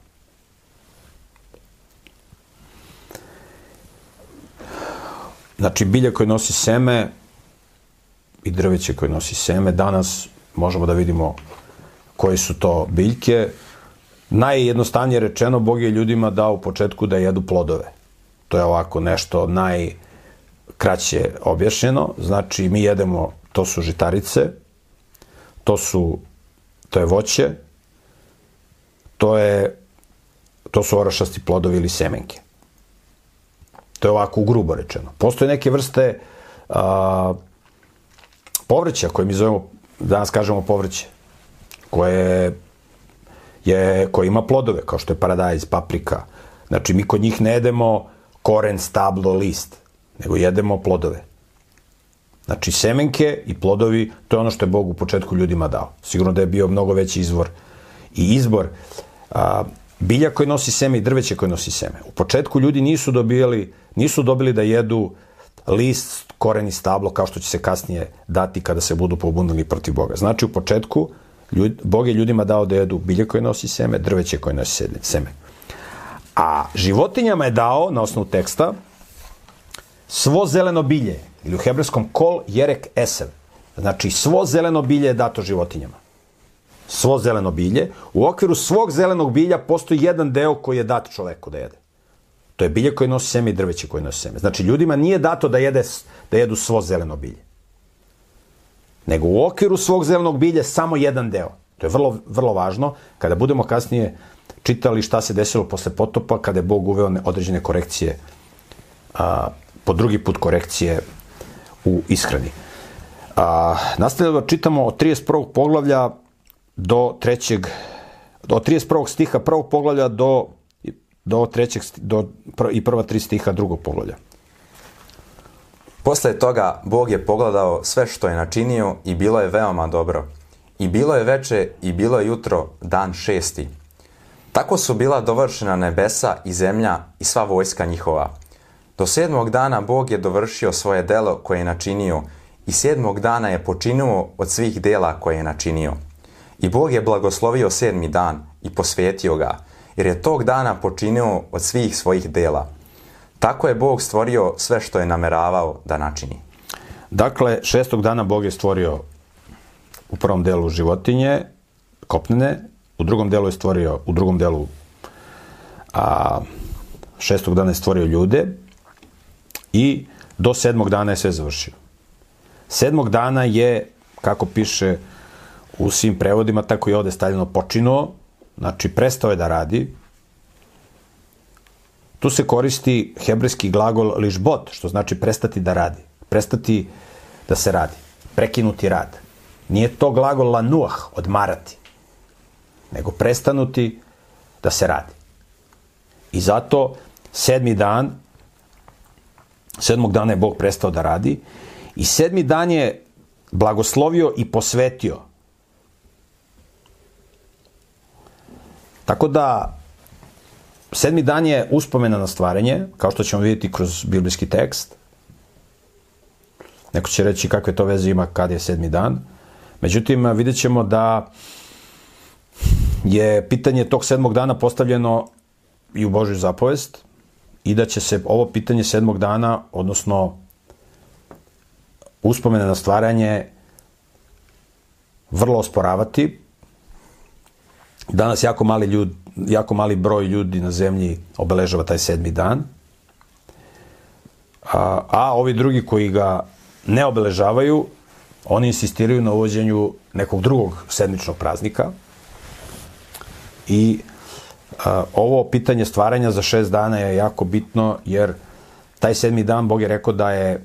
Znači, bilje koje nosi seme i drveće koje nosi seme, danas možemo da vidimo koje su to biljke. Najjednostavnije rečeno, Bog je ljudima dao u početku da jedu plodove. To je ovako nešto najkraće objašnjeno. Znači, mi jedemo, to su žitarice, to su, to je voće, to je, to su orašasti plodovi ili semenke. To je ovako grubo rečeno. Postoje neke vrste a, povrća koje mi zovemo, danas kažemo povrće, koje je, koje ima plodove, kao što je paradajz, paprika. Znači, mi kod njih ne jedemo koren, stablo, list, nego jedemo plodove. Znači, semenke i plodovi, to je ono što je Bog u početku ljudima dao. Sigurno da je bio mnogo veći izvor i izbor a, bilja koji nosi seme i drveće koje nosi seme. U početku ljudi nisu dobili, nisu dobili da jedu list, koren i stablo, kao što će se kasnije dati kada se budu pobunili protiv Boga. Znači, u početku ljud, Bog je ljudima dao da jedu bilje koje nosi seme, drveće koje nosi seme. A životinjama je dao, na osnovu teksta, svo zeleno bilje, ili u hebrejskom kol jerek esev. Znači, svo zeleno bilje je dato životinjama. Svo zeleno bilje. U okviru svog zelenog bilja postoji jedan deo koji je dat čoveku da jede. To je bilje koje nosi seme i drveće koje nosi seme. Znači, ljudima nije dato da, jede, da jedu svo zeleno bilje. Nego u okviru svog zelenog bilja samo jedan deo. To je vrlo, vrlo važno. Kada budemo kasnije čitali šta se desilo posle potopa, kada je Bog uveo određene korekcije, a, po drugi put korekcije u ishrani. A, nastavljamo da čitamo od 31. poglavlja do trećeg, od 31. stiha prvog poglavlja do, do trećeg, do, i prva tri stiha drugog poglavlja. Posle toga Bog je pogledao sve što je načinio i bilo je veoma dobro. I bilo je veče i bilo je jutro, dan šesti. Tako su bila dovršena nebesa i zemlja i sva vojska njihova. Do sedmog dana Bog je dovršio svoje delo koje je načinio i sedmog dana je počinuo od svih dela koje je načinio. I Bog je blagoslovio sedmi dan i posvetio ga, jer je tog dana počinio od svih svojih dela. Tako je Bog stvorio sve što je nameravao da načini. Dakle, šestog dana Bog je stvorio u prvom delu životinje, kopnene, u drugom delu je stvorio, u drugom delu a, šestog dana je stvorio ljude i do sedmog dana je sve završio. Sedmog dana je, kako piše u svim prevodima, tako i ovde stavljeno počinuo, znači prestao je da radi. Tu se koristi hebrejski glagol lišbot, što znači prestati da radi, prestati da se radi, prekinuti rad. Nije to glagol lanuah, odmarati, nego prestanuti da se radi. I zato sedmi dan, sedmog dana je Bog prestao da radi i sedmi dan je blagoslovio i posvetio Tako da, sedmi dan je uspomena na stvaranje, kao što ćemo vidjeti kroz biblijski tekst. Neko će reći kakve to veze ima kad je sedmi dan. Međutim, vidjet ćemo da je pitanje tog sedmog dana postavljeno i u Božju zapovest i da će se ovo pitanje sedmog dana, odnosno uspomene na stvaranje, vrlo osporavati, Danas jako mali, ljud, jako mali broj ljudi na zemlji obeležava taj sedmi dan, a, a ovi drugi koji ga ne obeležavaju, oni insistiraju na uvođenju nekog drugog sedmičnog praznika. I ovo pitanje stvaranja za šest dana je jako bitno jer taj sedmi dan Bog je rekao da je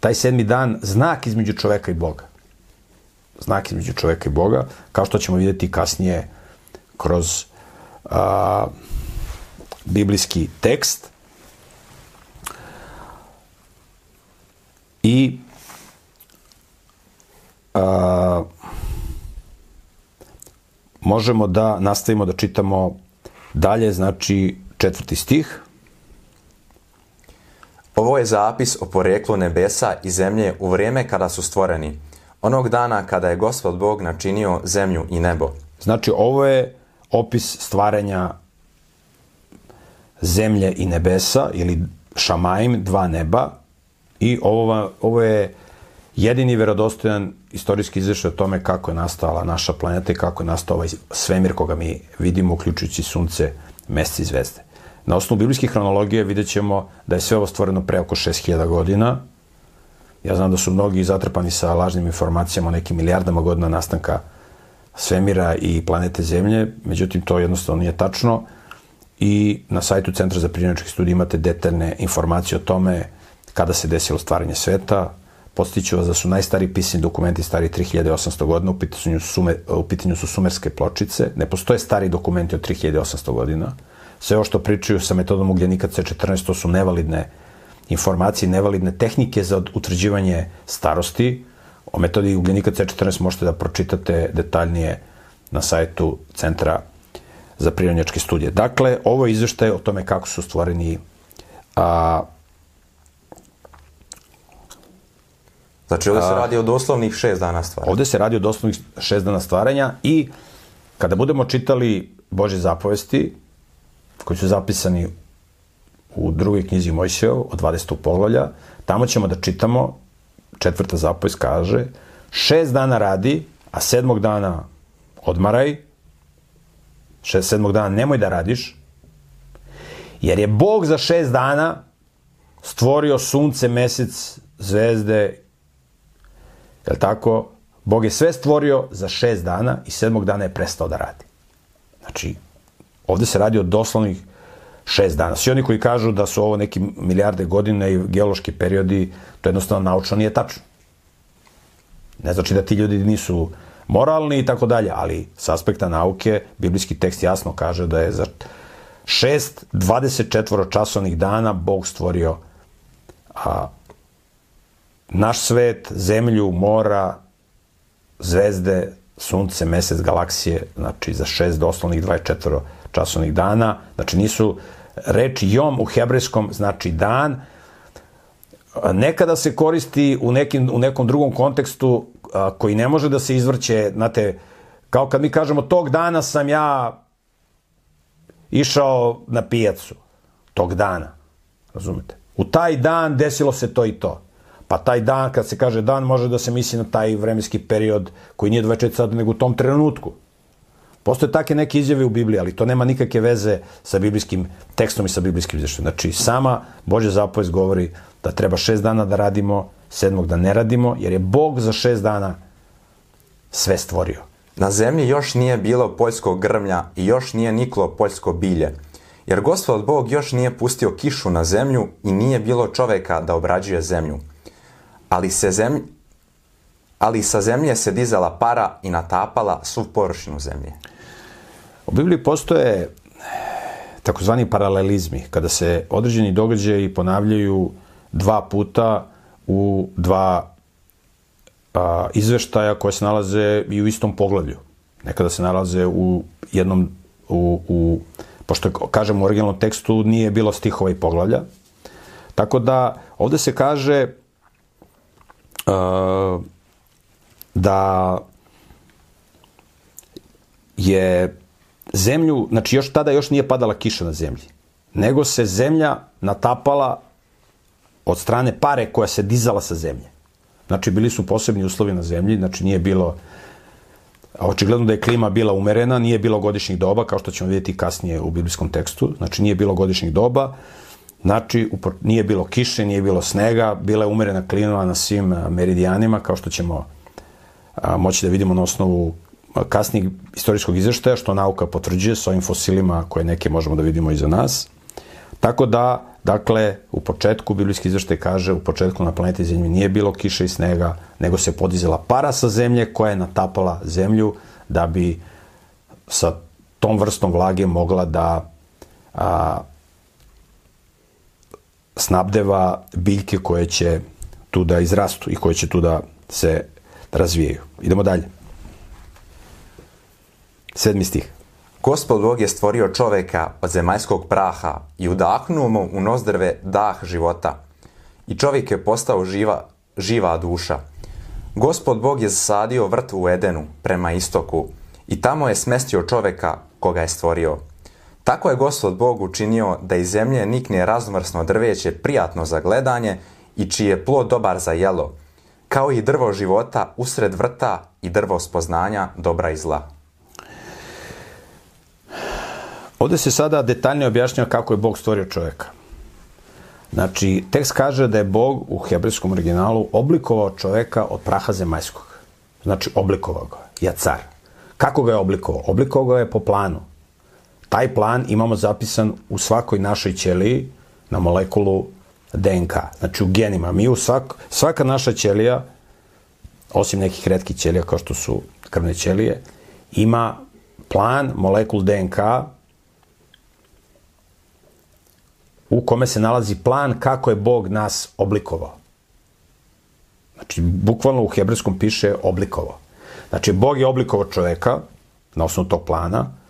taj sedmi dan znak između čoveka i Boga znak između čoveka i Boga, kao što ćemo vidjeti kasnije kroz a, biblijski tekst. I a, možemo da nastavimo da čitamo dalje, znači četvrti stih. Ovo je zapis o poreklu nebesa i zemlje u vrijeme kada su stvoreni – onog dana kada je gospod Bog načinio zemlju i nebo. Znači, ovo je opis stvaranja zemlje i nebesa, ili šamajim, dva neba, i ovo, ovo je jedini verodostojan istorijski izveštaj o tome kako je nastala naša planeta i kako je nastao ovaj svemir koga mi vidimo, uključujući sunce, mesec i zvezde. Na osnovu biblijskih hronologije vidjet ćemo da je sve ovo stvoreno pre oko 6000 godina. Ja znam da su mnogi zatrpani sa lažnim informacijama o nekim milijardama godina nastanka svemira i planete Zemlje, međutim to jednostavno nije tačno i na sajtu Centra za prirodničke studije imate detaljne informacije o tome kada se desilo stvaranje sveta, Postiću vas da su najstariji pisani dokumenti stari 3800 godina, u pitanju, su sumer, u pitanju su sumerske pločice, ne postoje stari dokumenti od 3800 godina. Sve ovo što pričaju sa metodom ugljenika C14, to su nevalidne informacije, nevalidne tehnike za utvrđivanje starosti. O metodi ugljenika C14 možete da pročitate detaljnije na sajtu Centra za prirodnjačke studije. Dakle, ovo je izveštaj o tome kako su stvoreni a, Znači ovde se radi o doslovnih šest dana stvaranja. Ovde se radi o doslovnih šest dana stvaranja i kada budemo čitali Bože zapovesti, koji su zapisani u drugoj knjizi Mojsijov od 20. poglavlja, tamo ćemo da čitamo, četvrta zapovest kaže, šest dana radi, a sedmog dana odmaraj, šest, sedmog dana nemoj da radiš, jer je Bog za šest dana stvorio sunce, mesec, zvezde Jel tako? Bog je sve stvorio za šest dana i sedmog dana je prestao da radi. Znači, ovde se radi o doslovnih šest dana. Svi oni koji kažu da su ovo neki milijarde godina i geološki periodi, to jednostavno naučno nije tačno. Ne znači da ti ljudi nisu moralni i tako dalje, ali s aspekta nauke, biblijski tekst jasno kaže da je za šest 24 časovnih dana Bog stvorio a, naš svet, zemlju, mora, zvezde, sunce, mesec, galaksije, znači za šest doslovnih 24 časovnih dana, znači nisu reči jom u hebrejskom znači dan, nekada se koristi u, nekim, u nekom drugom kontekstu a, koji ne može da se izvrće, znate, kao kad mi kažemo tog dana sam ja išao na pijacu, tog dana, razumete? U taj dan desilo se to i to. Pa taj dan, kad se kaže dan, može da se misli na taj vremenski period koji nije 24 sata, nego u tom trenutku. Postoje take neke izjave u Bibliji, ali to nema nikakve veze sa biblijskim tekstom i sa biblijskim izveštajem. Znači, sama Božja zapovest govori da treba šest dana da radimo, sedmog da ne radimo, jer je Bog za šest dana sve stvorio. Na zemlji još nije bilo poljskog grmlja i još nije niklo poljsko bilje, jer gospod Bog još nije pustio kišu na zemlju i nije bilo čoveka da obrađuje zemlju ali, se zemlj, ali sa zemlje se dizala para i natapala svu površinu zemlje. U Bibliji postoje takozvani paralelizmi, kada se određeni događaji ponavljaju dva puta u dva a, izveštaja koje se nalaze i u istom poglavlju. Nekada se nalaze u jednom, u, u, pošto kažem u originalnom tekstu nije bilo stihova i poglavlja. Tako da ovde se kaže da je zemlju, znači još tada još nije padala kiša na zemlji, nego se zemlja natapala od strane pare koja se dizala sa zemlje. Znači bili su posebni uslovi na zemlji, znači nije bilo očigledno da je klima bila umerena, nije bilo godišnjih doba, kao što ćemo vidjeti kasnije u biblijskom tekstu, znači nije bilo godišnjih doba, Znači, nije bilo kiše, nije bilo snega, bila je umerena klima na svim meridijanima, kao što ćemo moći da vidimo na osnovu kasnijeg istorijskog izveštaja, što nauka potvrđuje s ovim fosilima koje neke možemo da vidimo iza nas. Tako da, dakle, u početku biblijski izveštaj kaže, u početku na planeti Zemlji nije bilo kiše i snega, nego se podizela para sa zemlje koja je natapala zemlju da bi sa tom vrstom vlage mogla da a, snabdeva biljke koje će tu da izrastu i koje će tu da se razvijaju. Idemo dalje. Sedmi stih. Gospod Bog je stvorio čoveka od zemaljskog praha i udahnuo mu u nozdrve dah života. I čovjek je postao živa, živa duša. Gospod Bog je zasadio vrt u Edenu prema istoku i tamo je smestio čoveka koga je stvorio. Tako je gospod Bog učinio da iz zemlje nikne raznovrsno drveće prijatno za gledanje i čiji je plod dobar za jelo, kao i drvo života usred vrta i drvo spoznanja dobra i zla. Ovde se sada detaljnije objašnjava kako je Bog stvorio čoveka. Znači, tekst kaže da je Bog u hebrejskom originalu oblikovao čoveka od praha zemaljskog. Znači, oblikovao ga. Ja car. Kako ga je oblikovao? Oblikovao ga je po planu. Taj plan imamo zapisan u svakoj našoj ćeliji na molekulu DNK, znači u genima. Mi u svak, svaka naša ćelija, osim nekih redkih ćelija kao što su krvne ćelije, ima plan, molekul DNK, u kome se nalazi plan kako je Bog nas oblikovao. Znači, bukvalno u hebrejskom piše oblikovao. Znači, Bog je oblikovao čoveka na osnovu tog plana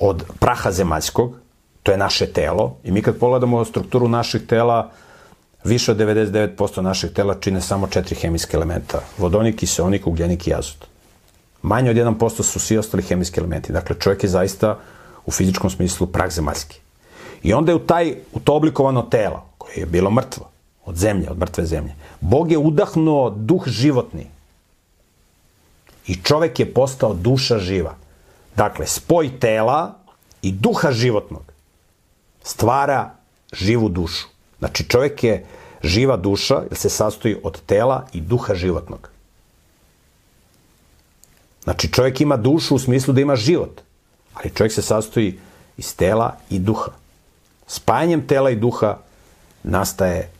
od praha zemaljskog, to je naše telo, i mi kad pogledamo strukturu naših tela, više od 99% našeg tela čine samo četiri hemijske elementa. Vodonik, kiseonik, ugljenik i azot. Manje od 1% su svi ostali hemijski elementi. Dakle, čovjek je zaista u fizičkom smislu prah zemaljski. I onda je u, taj, u to oblikovano telo, koje je bilo mrtvo, od zemlje, od mrtve zemlje, Bog je udahnuo duh životni. I čovek je postao duša živa. Dakle, spoj tela i duha životnog stvara živu dušu. Znači, čovek je živa duša, jer se sastoji od tela i duha životnog. Znači, čovjek ima dušu u smislu da ima život, ali čovjek se sastoji iz tela i duha. Spajanjem tela i duha nastaje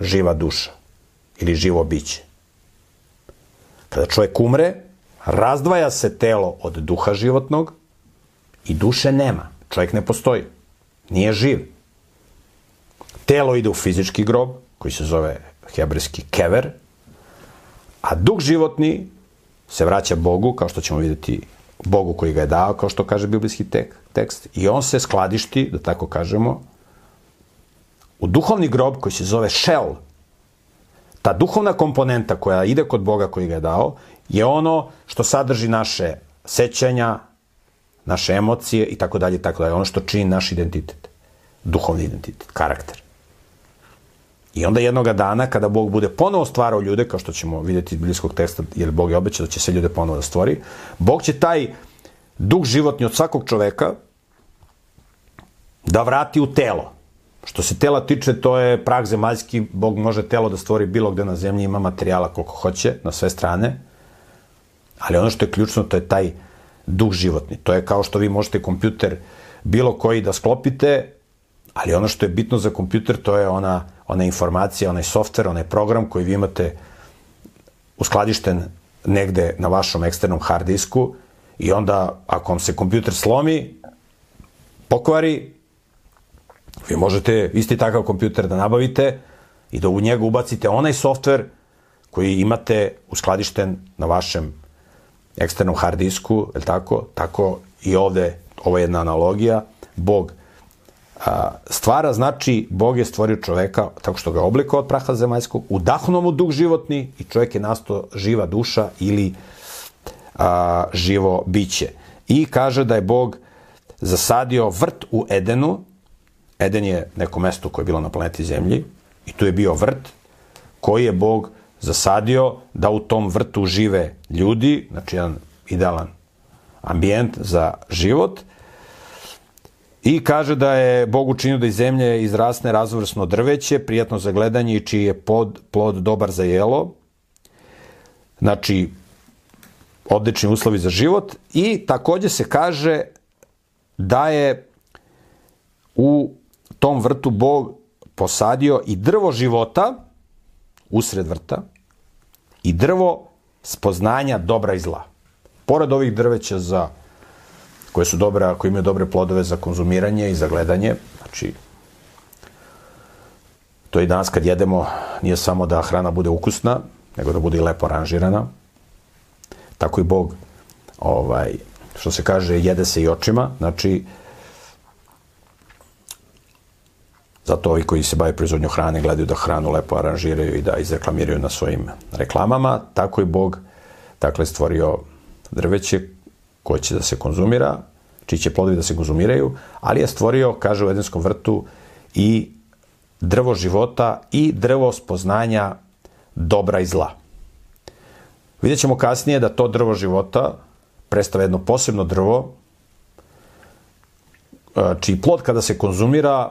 živa duša ili živo biće. Kada čovjek umre, razdvaja se telo od duha životnog i duše nema. Čovjek ne postoji. Nije živ. Telo ide u fizički grob, koji se zove hebrejski kever, a duh životni se vraća Bogu, kao što ćemo vidjeti Bogu koji ga je dao, kao što kaže biblijski tek, tekst, i on se skladišti, da tako kažemo, u duhovni grob koji se zove šel. Ta duhovna komponenta koja ide kod Boga koji ga je dao, je ono što sadrži naše sećanja, naše emocije i tako dalje, tako dalje. Ono što čini naš identitet. Duhovni identitet, karakter. I onda jednoga dana, kada Bog bude ponovo stvarao ljude, kao što ćemo vidjeti iz biblijskog teksta, jer Bog je obećao da će se ljude ponovo da stvori, Bog će taj duh životni od svakog čoveka da vrati u telo. Što se tela tiče, to je prah zemaljski, Bog može telo da stvori bilo gde na zemlji, ima materijala koliko hoće, na sve strane, ali ono što je ključno, to je taj duh životni. To je kao što vi možete kompjuter bilo koji da sklopite, ali ono što je bitno za kompjuter, to je ona ona informacija, onaj softver, onaj program koji vi imate uskladišten negde na vašom eksternom hard disku i onda ako vam se kompjuter slomi, pokvari, vi možete isti takav kompjuter da nabavite i da u njega ubacite onaj softver koji imate uskladišten na vašem eksternom hard disku, je tako? Tako i ovde, ovo je jedna analogija, Bog A, stvara znači Bog je stvorio čoveka tako što ga oblikovao od praha zemaljskog, udahnuo mu duh životni i čovjek je nastao živa duša ili a, živo biće. I kaže da je Bog zasadio vrt u Edenu. Eden je neko mesto koje je bilo na planeti Zemlji i tu je bio vrt koji je Bog zasadio da u tom vrtu žive ljudi, znači jedan idealan ambijent za život – I kaže da je Bog učinio da iz zemlje izrasne razvrsno drveće, prijatno za gledanje i čiji je pod, plod dobar za jelo. Znači, odlični uslovi za život. I takođe se kaže da je u tom vrtu Bog posadio i drvo života usred vrta i drvo spoznanja dobra i zla. Pored ovih drveća za koje su dobre, ako imaju dobre plodove za konzumiranje i za gledanje. Znači, to i danas kad jedemo nije samo da hrana bude ukusna, nego da bude i lepo aranžirana. Tako i Bog, ovaj, što se kaže, jede se i očima. Znači, Zato ovi koji se bave proizvodnjom hrane gledaju da hranu lepo aranžiraju i da izreklamiraju na svojim reklamama. Tako i Bog dakle, stvorio drveće koje će da se konzumira, čiji će plodovi da se konzumiraju, ali je stvorio, kaže u Edenskom vrtu, i drvo života i drvo spoznanja dobra i zla. Vidjet ćemo kasnije da to drvo života predstavlja jedno posebno drvo, e, čiji plod kada se konzumira,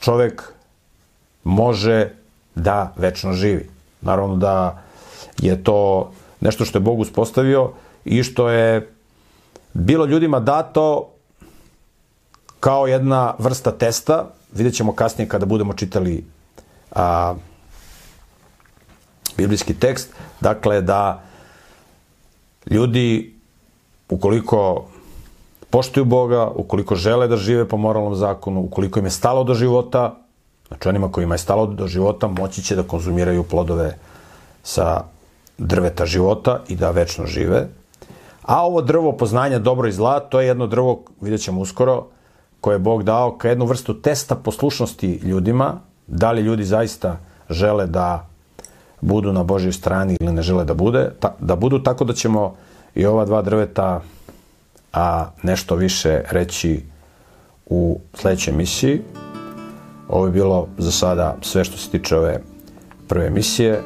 čovek može da večno živi. Naravno da je to nešto što je Bog uspostavio i što je bilo ljudima dato kao jedna vrsta testa, vidjet ćemo kasnije kada budemo čitali a, biblijski tekst, dakle da ljudi ukoliko poštuju Boga, ukoliko žele da žive po moralnom zakonu, ukoliko im je stalo do života, znači onima kojima je stalo do života, moći će da konzumiraju plodove sa drveta života i da večno žive. A ovo drvo poznanja dobro i zla, to je jedno drvo, vidjet ćemo uskoro, koje je Bog dao kao jednu vrstu testa poslušnosti ljudima, da li ljudi zaista žele da budu na Božjoj strani ili ne žele da bude, da budu tako da ćemo i ova dva drveta a nešto više reći u sledećoj emisiji. Ovo je bilo za sada sve što se tiče ove prve emisije.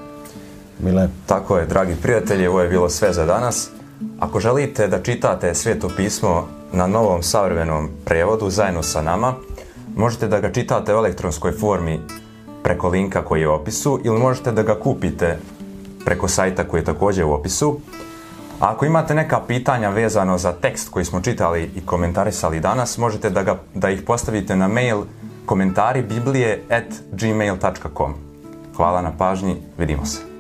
Mile? Tako je, dragi prijatelji, ovo je bilo sve za danas. Ako želite da čitate Sveto pismo na novom savremenom prevodu zajedno sa nama, možete da ga čitate u elektronskoj formi preko linka koji je u opisu ili možete da ga kupite preko sajta koji je takođe u opisu. Ako imate neka pitanja vezano za tekst koji smo čitali i komentarisali danas, možete da, ga, da ih postavite na mail komentari biblije at gmail.com. Hvala na pažnji, vidimo se.